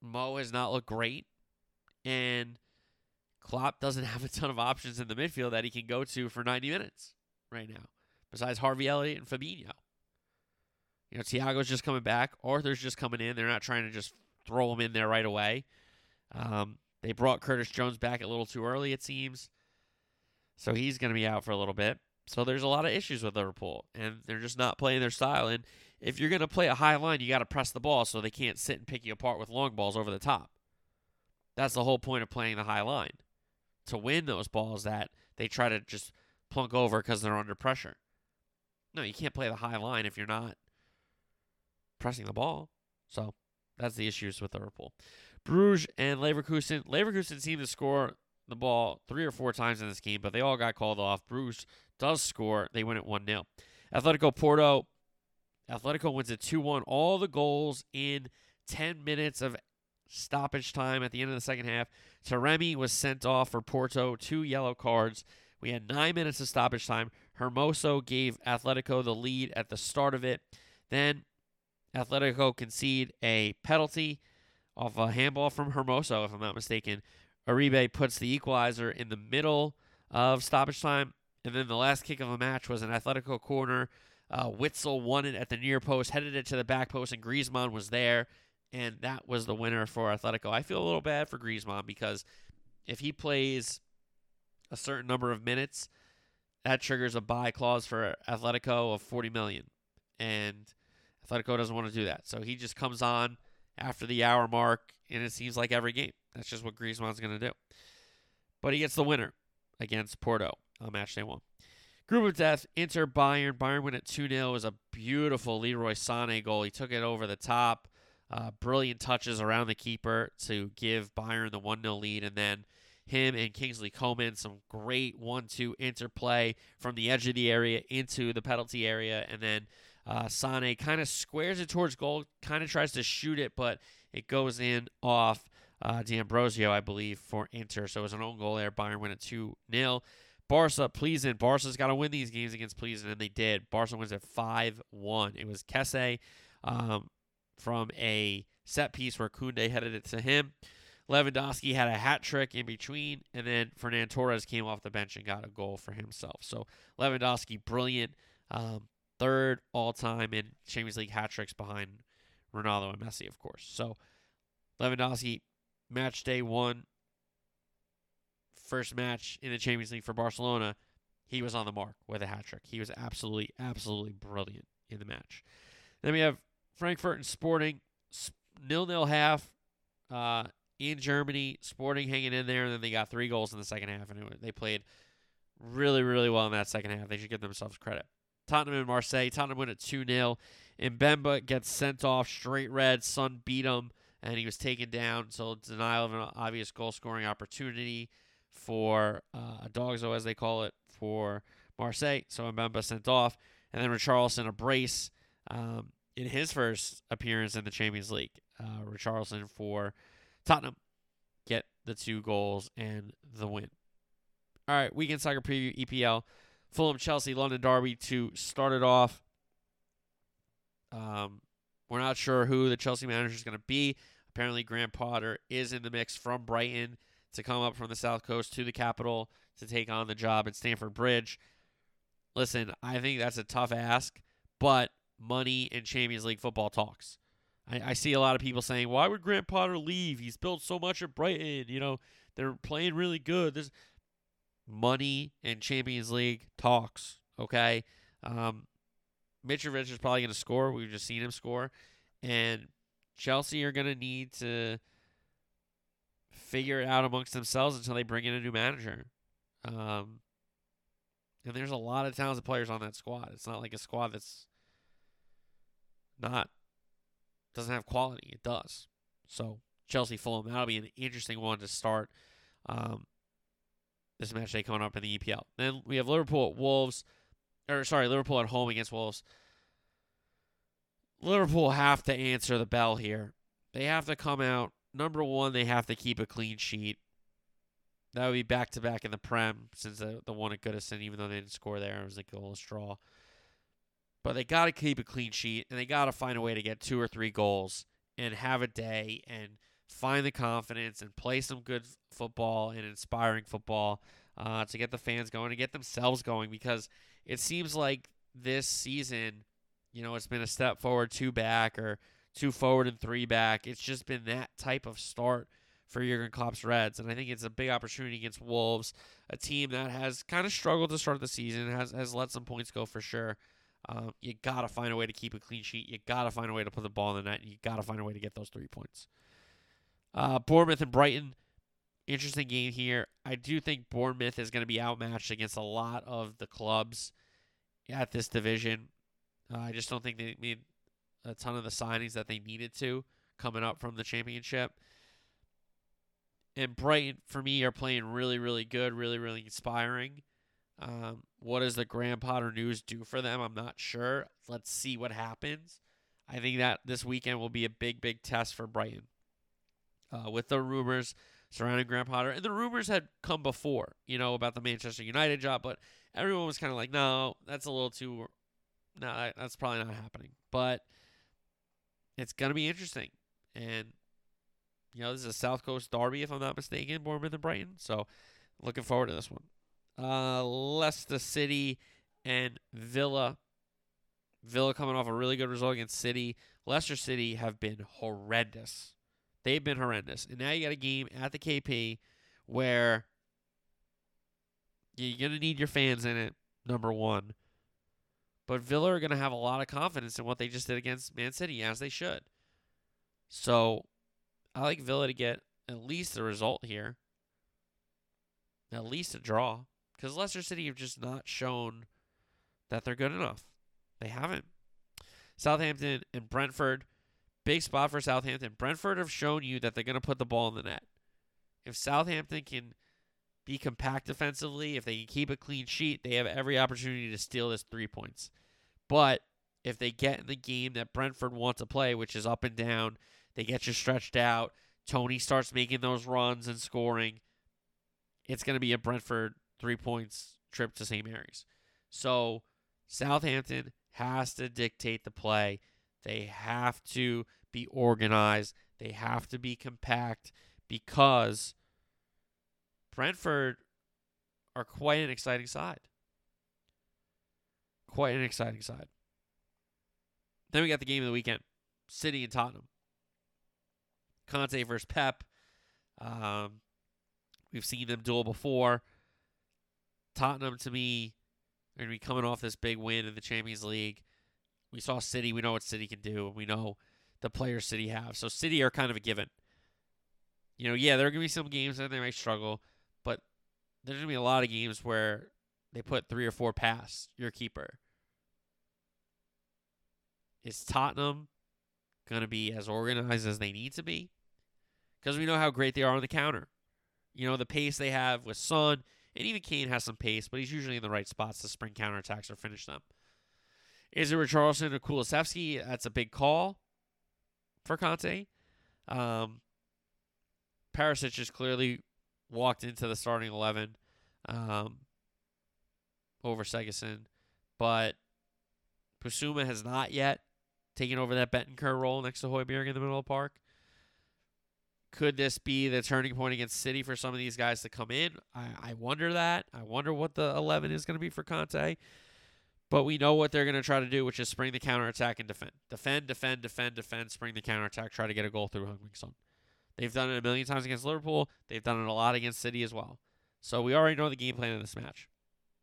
Mo has not looked great, and Klopp doesn't have a ton of options in the midfield that he can go to for 90 minutes right now, besides Harvey Elliott and Fabinho. You know, Thiago's just coming back. Arthur's just coming in. They're not trying to just throw him in there right away. Um, they brought Curtis Jones back a little too early, it seems. So he's going to be out for a little bit. So there's a lot of issues with Liverpool, and they're just not playing their style. And if you're going to play a high line, you got to press the ball so they can't sit and pick you apart with long balls over the top. That's the whole point of playing the high line to win those balls that they try to just plunk over because they're under pressure. No, you can't play the high line if you're not pressing the ball. So that's the issues with Liverpool. Bruges and Leverkusen. Leverkusen seemed to score the ball three or four times in this game, but they all got called off. Bruges does score. They win at 1 0. Atletico Porto. Atletico wins at 2 1. All the goals in 10 minutes of stoppage time at the end of the second half. Taremi was sent off for Porto, two yellow cards. We had nine minutes of stoppage time. Hermoso gave Atletico the lead at the start of it. Then Atletico concede a penalty off a handball from Hermoso, if I'm not mistaken. Uribe puts the equalizer in the middle of stoppage time. And then the last kick of the match was an Atletico corner. Uh, Witsel won it at the near post, headed it to the back post, and Griezmann was there. And that was the winner for Atletico. I feel a little bad for Griezmann because if he plays a certain number of minutes, that triggers a buy clause for Atletico of 40 million. And Atletico doesn't want to do that. So he just comes on after the hour mark, and it seems like every game. That's just what Griezmann's going to do. But he gets the winner against Porto on match day one. Group of death, Inter Bayern. Bayern win at 2 0. It was a beautiful Leroy Sané goal. He took it over the top. Uh, brilliant touches around the keeper to give Bayern the 1 0 lead. And then him and Kingsley Coman, some great 1 2 interplay from the edge of the area into the penalty area. And then uh, Sane kind of squares it towards goal, kind of tries to shoot it, but it goes in off uh, D'Ambrosio, I believe, for Inter. So it was an own goal there. Bayern win at 2 0. Barca, Pleasant. Barca's got to win these games against Pleasant, and they did. Barca wins at 5 1. It was Kessié um, from a set piece where Kunde headed it to him. Lewandowski had a hat trick in between, and then Ferran Torres came off the bench and got a goal for himself. So Lewandowski, brilliant. Um, third all time in Champions League hat tricks behind Ronaldo and Messi, of course. So Lewandowski, match day one, first match in the Champions League for Barcelona, he was on the mark with a hat trick. He was absolutely, absolutely brilliant in the match. Then we have Frankfurt and Sporting, nil nil half uh, in Germany. Sporting hanging in there, and then they got three goals in the second half, and it, they played really, really well in that second half. They should give themselves credit. Tottenham and Marseille. Tottenham win at 2 0. Mbemba gets sent off straight red. Son beat him, and he was taken down. So, denial of an obvious goal scoring opportunity for uh, a DOGSO, as they call it, for Marseille. So, Mbemba sent off. And then Richarlison, a brace um, in his first appearance in the Champions League. Uh, Richarlison for Tottenham get the two goals and the win. All right, weekend soccer preview EPL. Fulham, Chelsea, London Derby to start it off. Um, we're not sure who the Chelsea manager is going to be. Apparently, Graham Potter is in the mix from Brighton to come up from the South Coast to the capital to take on the job at Stamford Bridge. Listen, I think that's a tough ask, but money and Champions League football talks. I, I see a lot of people saying, "Why would Graham Potter leave? He's built so much at Brighton. You know, they're playing really good." There's money and Champions League talks. Okay, um, Mitrovic is probably going to score. We've just seen him score, and Chelsea are going to need to figure it out amongst themselves until they bring in a new manager. Um, and there's a lot of talented players on that squad. It's not like a squad that's not doesn't have quality. It does. So Chelsea Fulham that'll be an interesting one to start. Um, this match day coming up in the EPL. Then we have Liverpool at Wolves, or sorry, Liverpool at home against Wolves. Liverpool have to answer the bell here. They have to come out. Number one, they have to keep a clean sheet. That would be back to back in the Prem since the, the one at Goodison, even though they didn't score there, it was like a goalless draw. But they got to keep a clean sheet and they got to find a way to get two or three goals and have a day and find the confidence and play some good football and inspiring football uh, to get the fans going and get themselves going because it seems like this season, you know, it's been a step forward, two back, or two forward and three back. It's just been that type of start for Jurgen Klopp's Reds, and I think it's a big opportunity against Wolves, a team that has kind of struggled to start the season, has has let some points go for sure. Um, you gotta find a way to keep a clean sheet. You gotta find a way to put the ball in the net. And you gotta find a way to get those three points. Uh, Bournemouth and Brighton, interesting game here. I do think Bournemouth is going to be outmatched against a lot of the clubs at this division. Uh, I just don't think they made a ton of the signings that they needed to coming up from the championship. And Brighton, for me, are playing really, really good, really, really inspiring. Um, what does the Graham Potter news do for them? I'm not sure. Let's see what happens. I think that this weekend will be a big, big test for Brighton uh, with the rumors surrounding Graham Potter. And the rumors had come before, you know, about the Manchester United job, but everyone was kind of like, no, that's a little too, no, that's probably not happening. But it's going to be interesting. And, you know, this is a South Coast derby, if I'm not mistaken, Bournemouth and Brighton. So looking forward to this one. Uh, Leicester City and Villa. Villa coming off a really good result against City. Leicester City have been horrendous They've been horrendous. And now you got a game at the KP where you're going to need your fans in it, number one. But Villa are going to have a lot of confidence in what they just did against Man City, as they should. So I like Villa to get at least a result here, at least a draw, because Leicester City have just not shown that they're good enough. They haven't. Southampton and Brentford. Big spot for Southampton. Brentford have shown you that they're going to put the ball in the net. If Southampton can be compact defensively, if they can keep a clean sheet, they have every opportunity to steal this three points. But if they get in the game that Brentford want to play, which is up and down, they get you stretched out. Toney starts making those runs and scoring. It's going to be a Brentford three points trip to St. Mary's. So Southampton has to dictate the play. They have to be organized. They have to be compact because Brentford are quite an exciting side. Quite an exciting side. Then we got the game of the weekend City and Tottenham. Conte versus Pep. Um, we've seen them duel before. Tottenham, to me, are going to be coming off this big win in the Champions League. We saw City. We know what City can do. and We know the players City have. So City are kind of a given. You know, yeah, there are going to be some games that they might struggle, but there's going to be a lot of games where they put three or four past your keeper. Is Tottenham going to be as organized as they need to be? Because we know how great they are on the counter. You know, the pace they have with Son, and even Kane has some pace, but he's usually in the right spots to spring counterattacks or finish them. Is it Richarlison or Kulusevski? That's a big call for Conte. Um, Perisic has clearly walked into the starting 11 um, over Seguin, but Bissouma has not yet taken over that Bentancur role next to Højbjerg in the middle of the park. Could this be the turning point against City for some of these guys to come in? I, I wonder that. I wonder what the 11 is going to be for Conte. But we know what they're going to try to do, which is spring the counterattack and defend. Defend, defend, defend, defend, spring the counterattack, try to get a goal through Heung-min Son. They've done it a million times against Liverpool. They've done it a lot against City as well. So we already know the game plan of this match.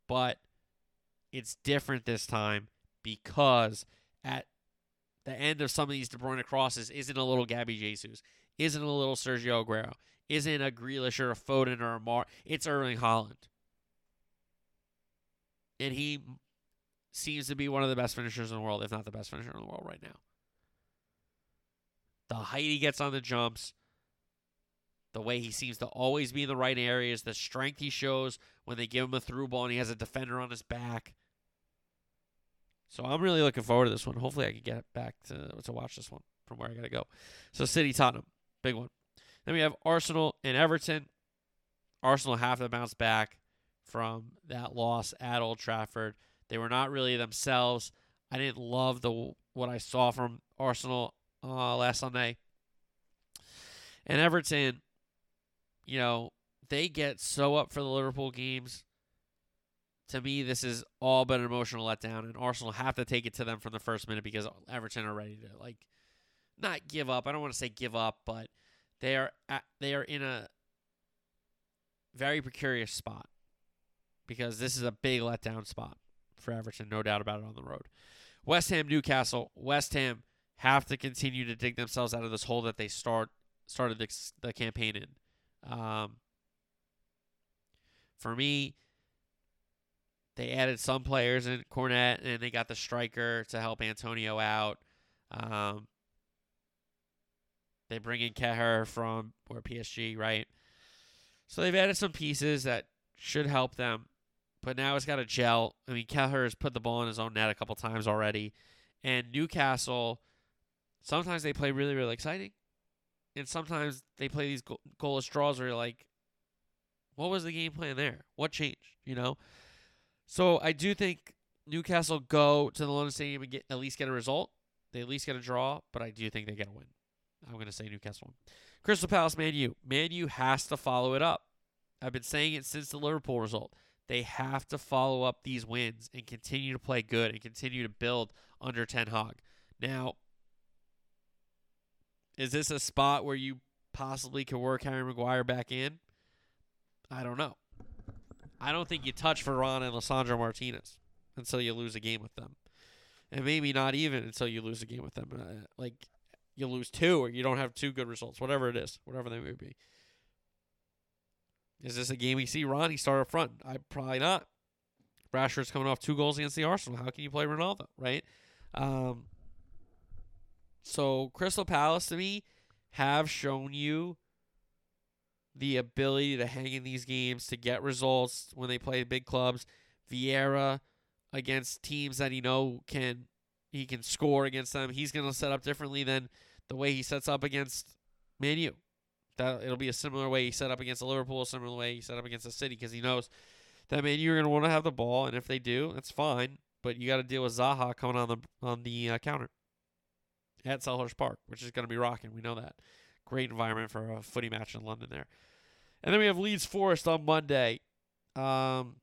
But it's different this time because at the end of some of these De Bruyne crosses isn't a little Gabby Jesus, isn't a little Sergio Aguero, isn't a Grealish or a Foden or a Mar. It's Erling Haaland. And he seems to be one of the best finishers in the world, if not the best finisher in the world right now. The height he gets on the jumps, the way he seems to always be in the right areas, the strength he shows when they give him a through ball and he has a defender on his back. So I'm really looking forward to this one. Hopefully I can get back to to watch this one from where I gotta go. So City Tottenham, big one. Then we have Arsenal and Everton. Arsenal have to bounce back from that loss at Old Trafford. They were not really themselves. I didn't love the what I saw from Arsenal uh, last Sunday. And Everton, you know, they get so up for the Liverpool games. To me, this is all but an emotional letdown, and Arsenal have to take it to them from the first minute because Everton are ready to like not give up. I don't want to say give up, but they are at, they are in a very precarious spot because this is a big letdown spot for Everton, no doubt about it on the road. West Ham, Newcastle. West Ham have to continue to dig themselves out of this hole that they start started the, the campaign in. Um, for me, they added some players in Cornet, and they got the striker to help Antonio out. Um, they bring in Kehrer from or PSG, right? So they've added some pieces that should help them but now it's got to gel. I mean, Kelleher has put the ball in his own net a couple times already, and Newcastle. Sometimes they play really, really exciting, and sometimes they play these goal- goalless draws where you're like, "What was the game plan there? What changed?" You know. So I do think Newcastle go to the London Stadium and get at least get a result. They at least get a draw, but I do think they get a win. I'm going to say Newcastle. Crystal Palace, Man U. Man U has to follow it up. I've been saying it since the Liverpool result. They have to follow up these wins and continue to play good and continue to build under Ten Hag. Now, is this a spot where you possibly could work Harry Maguire back in? I don't know. I don't think you touch Varane and Lisandro Martinez until you lose a game with them. And maybe not even until you lose a game with them. Uh, like, you lose two or you don't have two good results, whatever it is, whatever they may be. Is this a game we see Ronnie start up front? I probably not. Rashford's coming off two goals against the Arsenal. How can you play Ronaldo, right? Um, so Crystal Palace to me have shown you the ability to hang in these games to get results when they play big clubs. Vieira against teams that he know can he can score against them. He's going to set up differently than the way he sets up against Man U. That it'll be a similar way he set up against the Liverpool, a similar way he set up against the City because he knows that man you're going to want to have the ball, and if they do, that's fine. But you got to deal with Zaha coming on the on the uh, counter at Selhurst Park, which is going to be rocking. We know that. great environment for a footy match in London there. And then we have Leeds Forest on Monday. Um,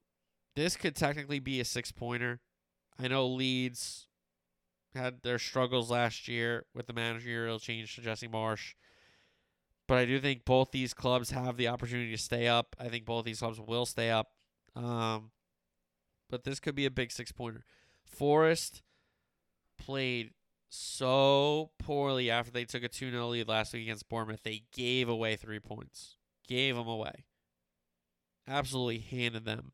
this could technically be a six pointer. I know Leeds had their struggles last year with the managerial change to Jesse Marsch. But I do think both these clubs have the opportunity to stay up. I think both these clubs will stay up. Um, but this could be a big six pointer. Forest played so poorly after they took a 2 0 lead last week against Bournemouth. They gave away three points, gave them away. Absolutely handed them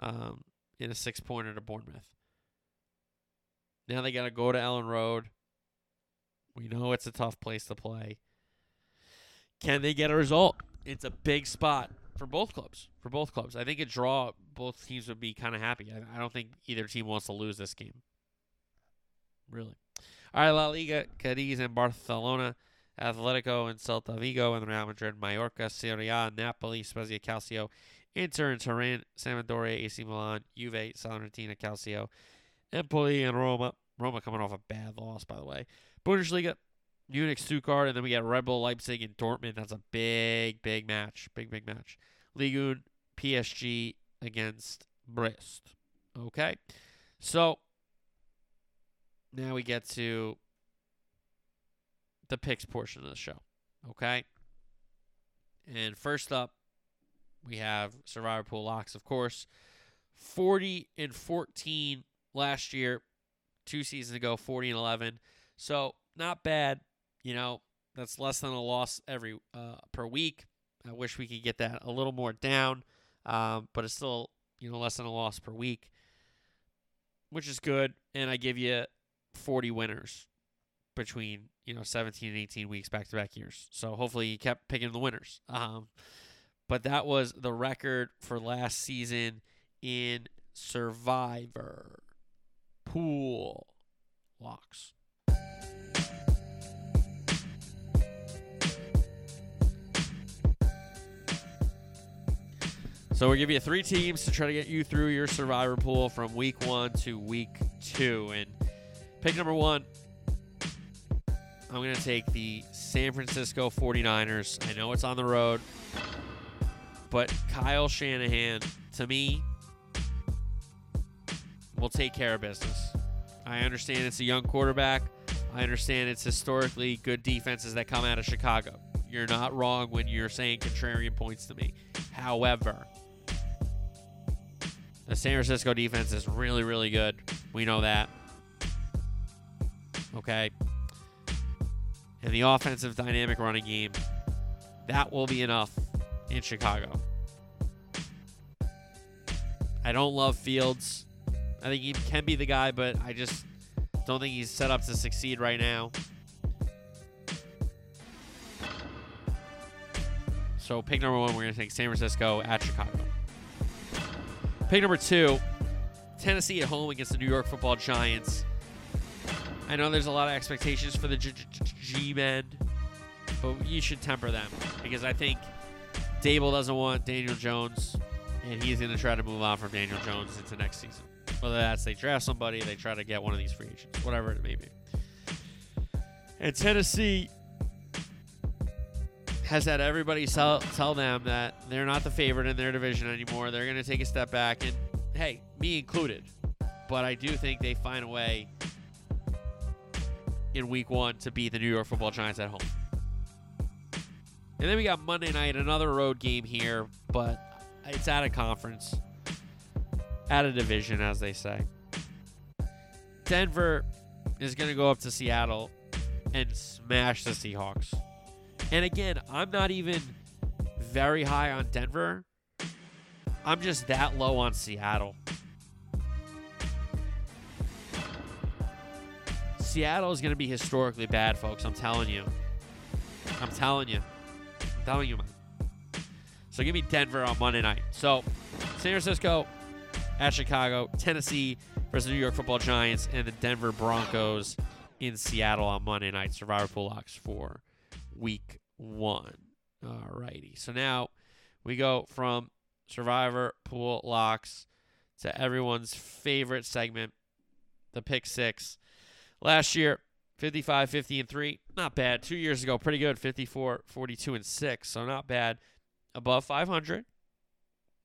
um, in a six pointer to Bournemouth. Now they got to go to Elland Road. We know it's a tough place to play. Can they get a result? It's a big spot for both clubs. For both clubs, I think a draw, both teams would be kind of happy. I, I don't think either team wants to lose this game. Really. All right, La Liga, Cadiz and Barcelona, Atletico and Celta Vigo, and Real Madrid, Mallorca, Serie A, Napoli, Spezia, Calcio, Inter and Turin, Sampdoria, AC Milan, Juve, Salernitana, Calcio, Empoli, and Roma. Roma coming off a bad loss, by the way. Bundesliga, Munich, Stuttgart, and then we got Red Bull, Leipzig, and Dortmund. That's a big, big match. Big, big match. Ligue 1, PSG against Brest. Okay. So now we get to the picks portion of the show. Okay. And first up, we have Survivor Pool Locks, of course. 40 and 14 last year, two seasons ago, 40 and 11. So not bad. You know, that's less than a loss every uh, per week. I wish we could get that a little more down, um, but it's still you know less than a loss per week, which is good. And I give you 40 winners between you know 17 and 18 weeks back to back years. So hopefully you kept picking the winners. Um, but that was the record for last season in Survivor Pool Locks. So we'll give you three teams to try to get you through your survivor pool from week one to week two. And pick number one, I'm going to take the San Francisco 49ers. I know it's on the road, but Kyle Shanahan, to me, will take care of business. I understand it's a young quarterback. I understand it's historically good defenses that come out of Chicago. You're not wrong when you're saying contrarian points to me. However, the San Francisco defense is really, really good. We know that. Okay. And the offensive dynamic running game, that will be enough in Chicago. I don't love Fields. I think he can be the guy, but I just don't think he's set up to succeed right now. So pick number one, we're going to take San Francisco at Chicago. Pick number two, Tennessee at home against the New York Football Giants. I know there's a lot of expectations for the G-men, but you should temper them because I think Daboll doesn't want Daniel Jones, and he's going to try to move on from Daniel Jones into next season. Whether that's they draft somebody, they try to get one of these free agents, whatever it may be. And Tennessee has had everybody tell, tell them that they're not the favorite in their division anymore. They're going to take a step back, and hey, me included. But I do think they find a way in week one to beat the New York football Giants at home. And then we got Monday night, another road game here, but it's at a conference, at a division, as they say. Denver is going to go up to Seattle and smash the Seahawks. And again, I'm not even very high on Denver. I'm just that low on Seattle. Seattle is going to be historically bad, folks. I'm telling you. I'm telling you. I'm telling you, man. So give me Denver on Monday night. So San Francisco at Chicago, Tennessee versus New York Football Giants, and the Denver Broncos in Seattle on Monday night. Survivor Pool Locks for week one. All righty. So now we go from Survivor Pool Locks to everyone's favorite segment, the Pick Six. Last year, 55, 50, and 3. Not bad. Two years ago, pretty good. 54, 42, and 6. So not bad. Above 500.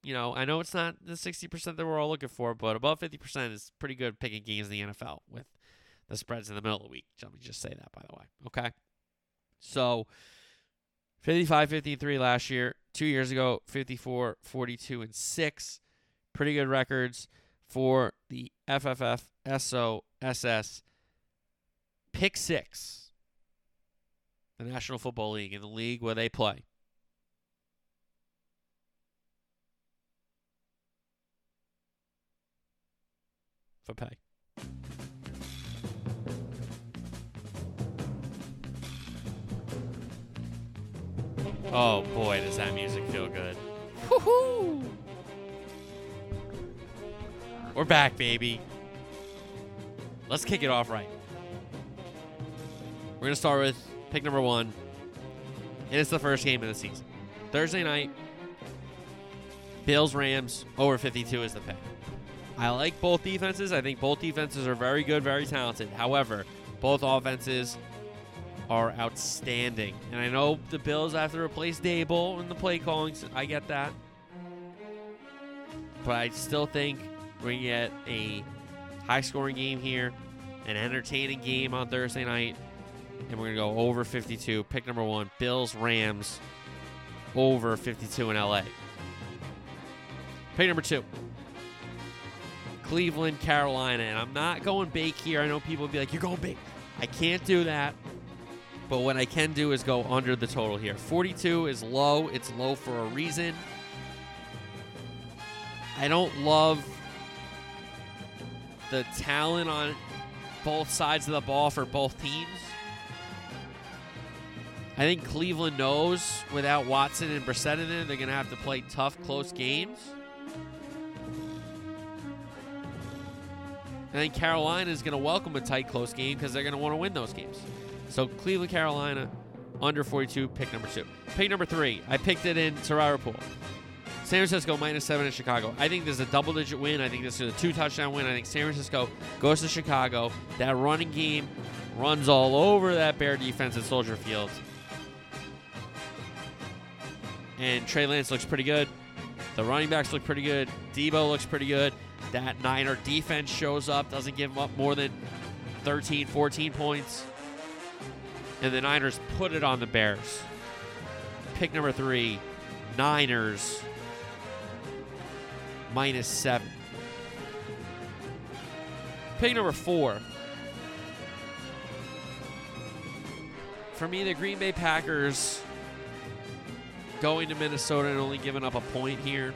You know, I know it's not the 60% that we're all looking for, but above 50% is pretty good picking games in the NFL with the spreads in the middle of the week. Let me just say that, by the way. Okay. So 55, 53 last year. Two years ago, 54, 42, and 6. Pretty good records for the FFF, SO, SS Pick six, the National Football League, in the league where they play. Oh boy, does that music feel good. Woohoo! We're back, baby. Let's kick it off right. We're going to start with pick number one. And it's the first game of the season. Thursday night, Bills Rams over 52 is the pick. I like both defenses. I think both defenses are very good, very talented. However, both offenses are outstanding. And I know the Bills have to replace Daboll in the play calling. I get that. But I still think we're going to get a high scoring game here, an entertaining game on Thursday night and we're going to go over 52. Pick number one Bills, Rams, over 52 in LA. Pick number two Cleveland, Carolina. And I'm not going big here. I know people be like, you're going big. I can't do that. But what I can do is go under the total here. 42 is low. It's low for a reason. I don't love the talent on both sides of the ball for both teams. I think Cleveland knows without Watson and Brissett in it, they're going to have to play tough, close games. I think Carolina is going to welcome a tight, close game because they're going to want to win those games. So Cleveland, Carolina, under 42, pick number two. Pick number three, I picked it in Survivor Pool. San Francisco minus seven in Chicago. I think this is a double digit win. I think this is a two touchdown win. I think San Francisco goes to Chicago. That running game runs all over that Bear defense at Soldier Field and Trey Lance looks pretty good. The running backs look pretty good. Deebo looks pretty good. That Niner defense shows up, doesn't give up more than 13, 14 points. And the Niners put it on the Bears. Pick number three, Niners minus seven. Pick number four. For me, the Green Bay Packers going to Minnesota and only giving up a point here.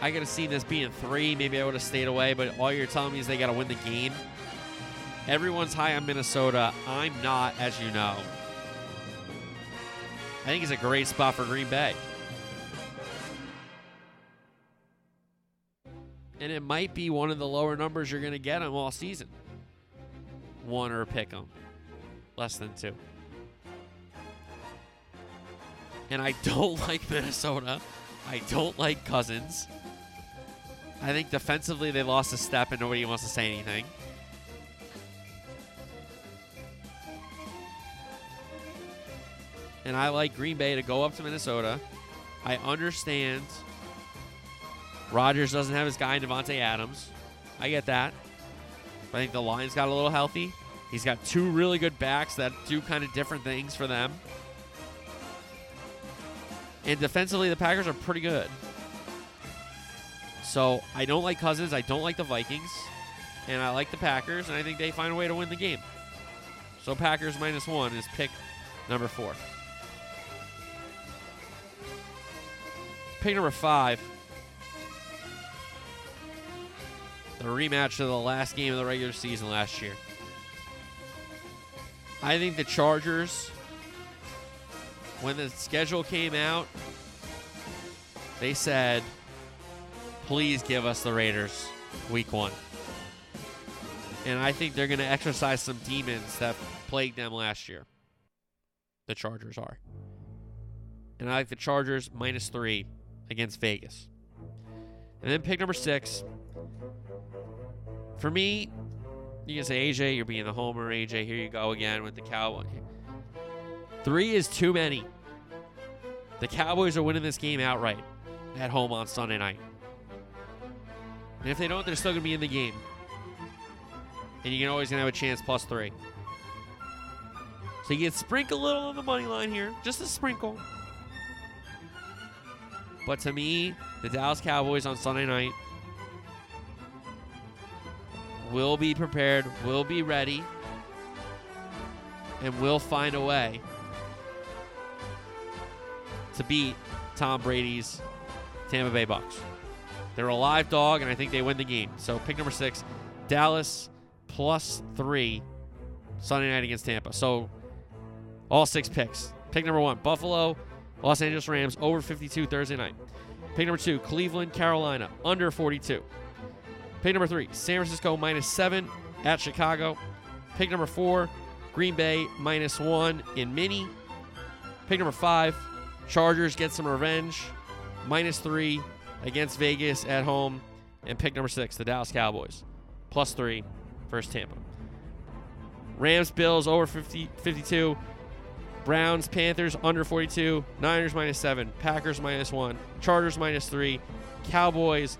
I could have seen this being three. Maybe I would have stayed away, but all you're telling me is they got to win the game. Everyone's high on Minnesota. I'm not, as you know. I think it's a great spot for Green Bay. And it might be one of the lower numbers you're going to get them all season. One or pick them. Less than two and I don't like Minnesota. I don't like Cousins. I think defensively they lost a step and nobody wants to say anything. And I like Green Bay to go up to Minnesota. I understand Rodgers doesn't have his guy Davante Adams. I get that. But I think the Lions got a little healthy. He's got two really good backs that do kind of different things for them. And defensively, the Packers are pretty good. So I don't like Cousins. I don't like the Vikings. And I like the Packers. And I think they find a way to win the game. So Packers minus one is pick number four. Pick number five. The rematch of the last game of the regular season last year. I think the Chargers when the schedule came out, they said, please give us the Raiders week one. And I think they're going to exercise some demons that plagued them last year. The Chargers are. And I like the Chargers minus three against Vegas. And then pick number six. For me, You can say AJ, you're being the homer. AJ, here you go again with the Cowboys. Three is too many. The Cowboys are winning this game outright at home on Sunday night. And if they don't, they're still going to be in the game. And you can always gonna have a chance plus three. So you can sprinkle a little on the money line here, just a sprinkle. But to me, the Dallas Cowboys on Sunday night will be prepared, will be ready, and will find a way to beat Tom Brady's Tampa Bay Bucks. They're a live dog, and I think they win the game. So pick number six, Dallas plus three Sunday night against Tampa. So all six picks. Pick number one, Buffalo, Los Angeles Rams over 52 Thursday night. Pick number two, Cleveland, Carolina under 42. Pick number three, San Francisco minus seven at Chicago. Pick number four, Green Bay minus one in mini. Pick number five, Chargers get some revenge minus three against Vegas at home. And pick number six, the Dallas Cowboys plus three Tampa. Rams, Bills over 50, 52. Browns, Panthers under 42. Niners minus seven. Packers minus one. Chargers minus three. Cowboys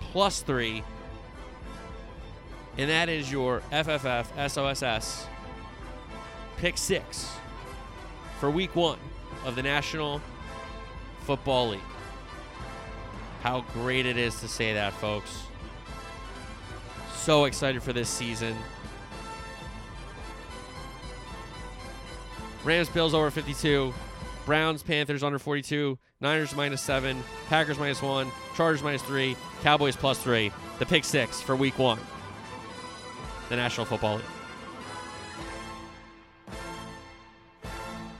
plus three. And that is your FFF SOSS pick six for week one of the National Football League. How great it is to say that, folks. So excited for this season. Rams, Bills over 52. Browns, Panthers under 42. Niners minus 7. Packers minus 1. Chargers minus 3. Cowboys plus 3. The pick six for week one. The National Football League.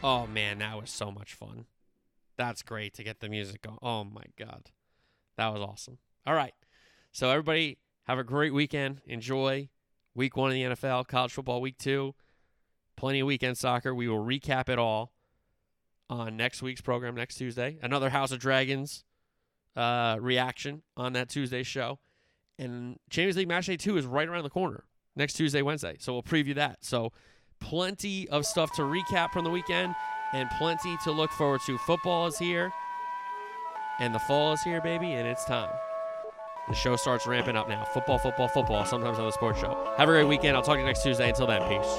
Oh man, that was so much fun. That's great to get the music going. Oh my god. That was awesome. All right. So everybody have a great weekend. Enjoy week 1 of the NFL, college football week 2. Plenty of weekend soccer. We will recap it all on next week's program next Tuesday. Another House of Dragons uh, reaction on that Tuesday show. And Champions League Match Day 2 is right around the corner next Tuesday, Wednesday. So we'll preview that. So plenty of stuff to recap from the weekend and plenty to look forward to. Football is here and the fall is here, baby, and it's time. The show starts ramping up now. Football, football, football, sometimes on the sports show. Have a great weekend. I'll talk to you next Tuesday. Until then, peace.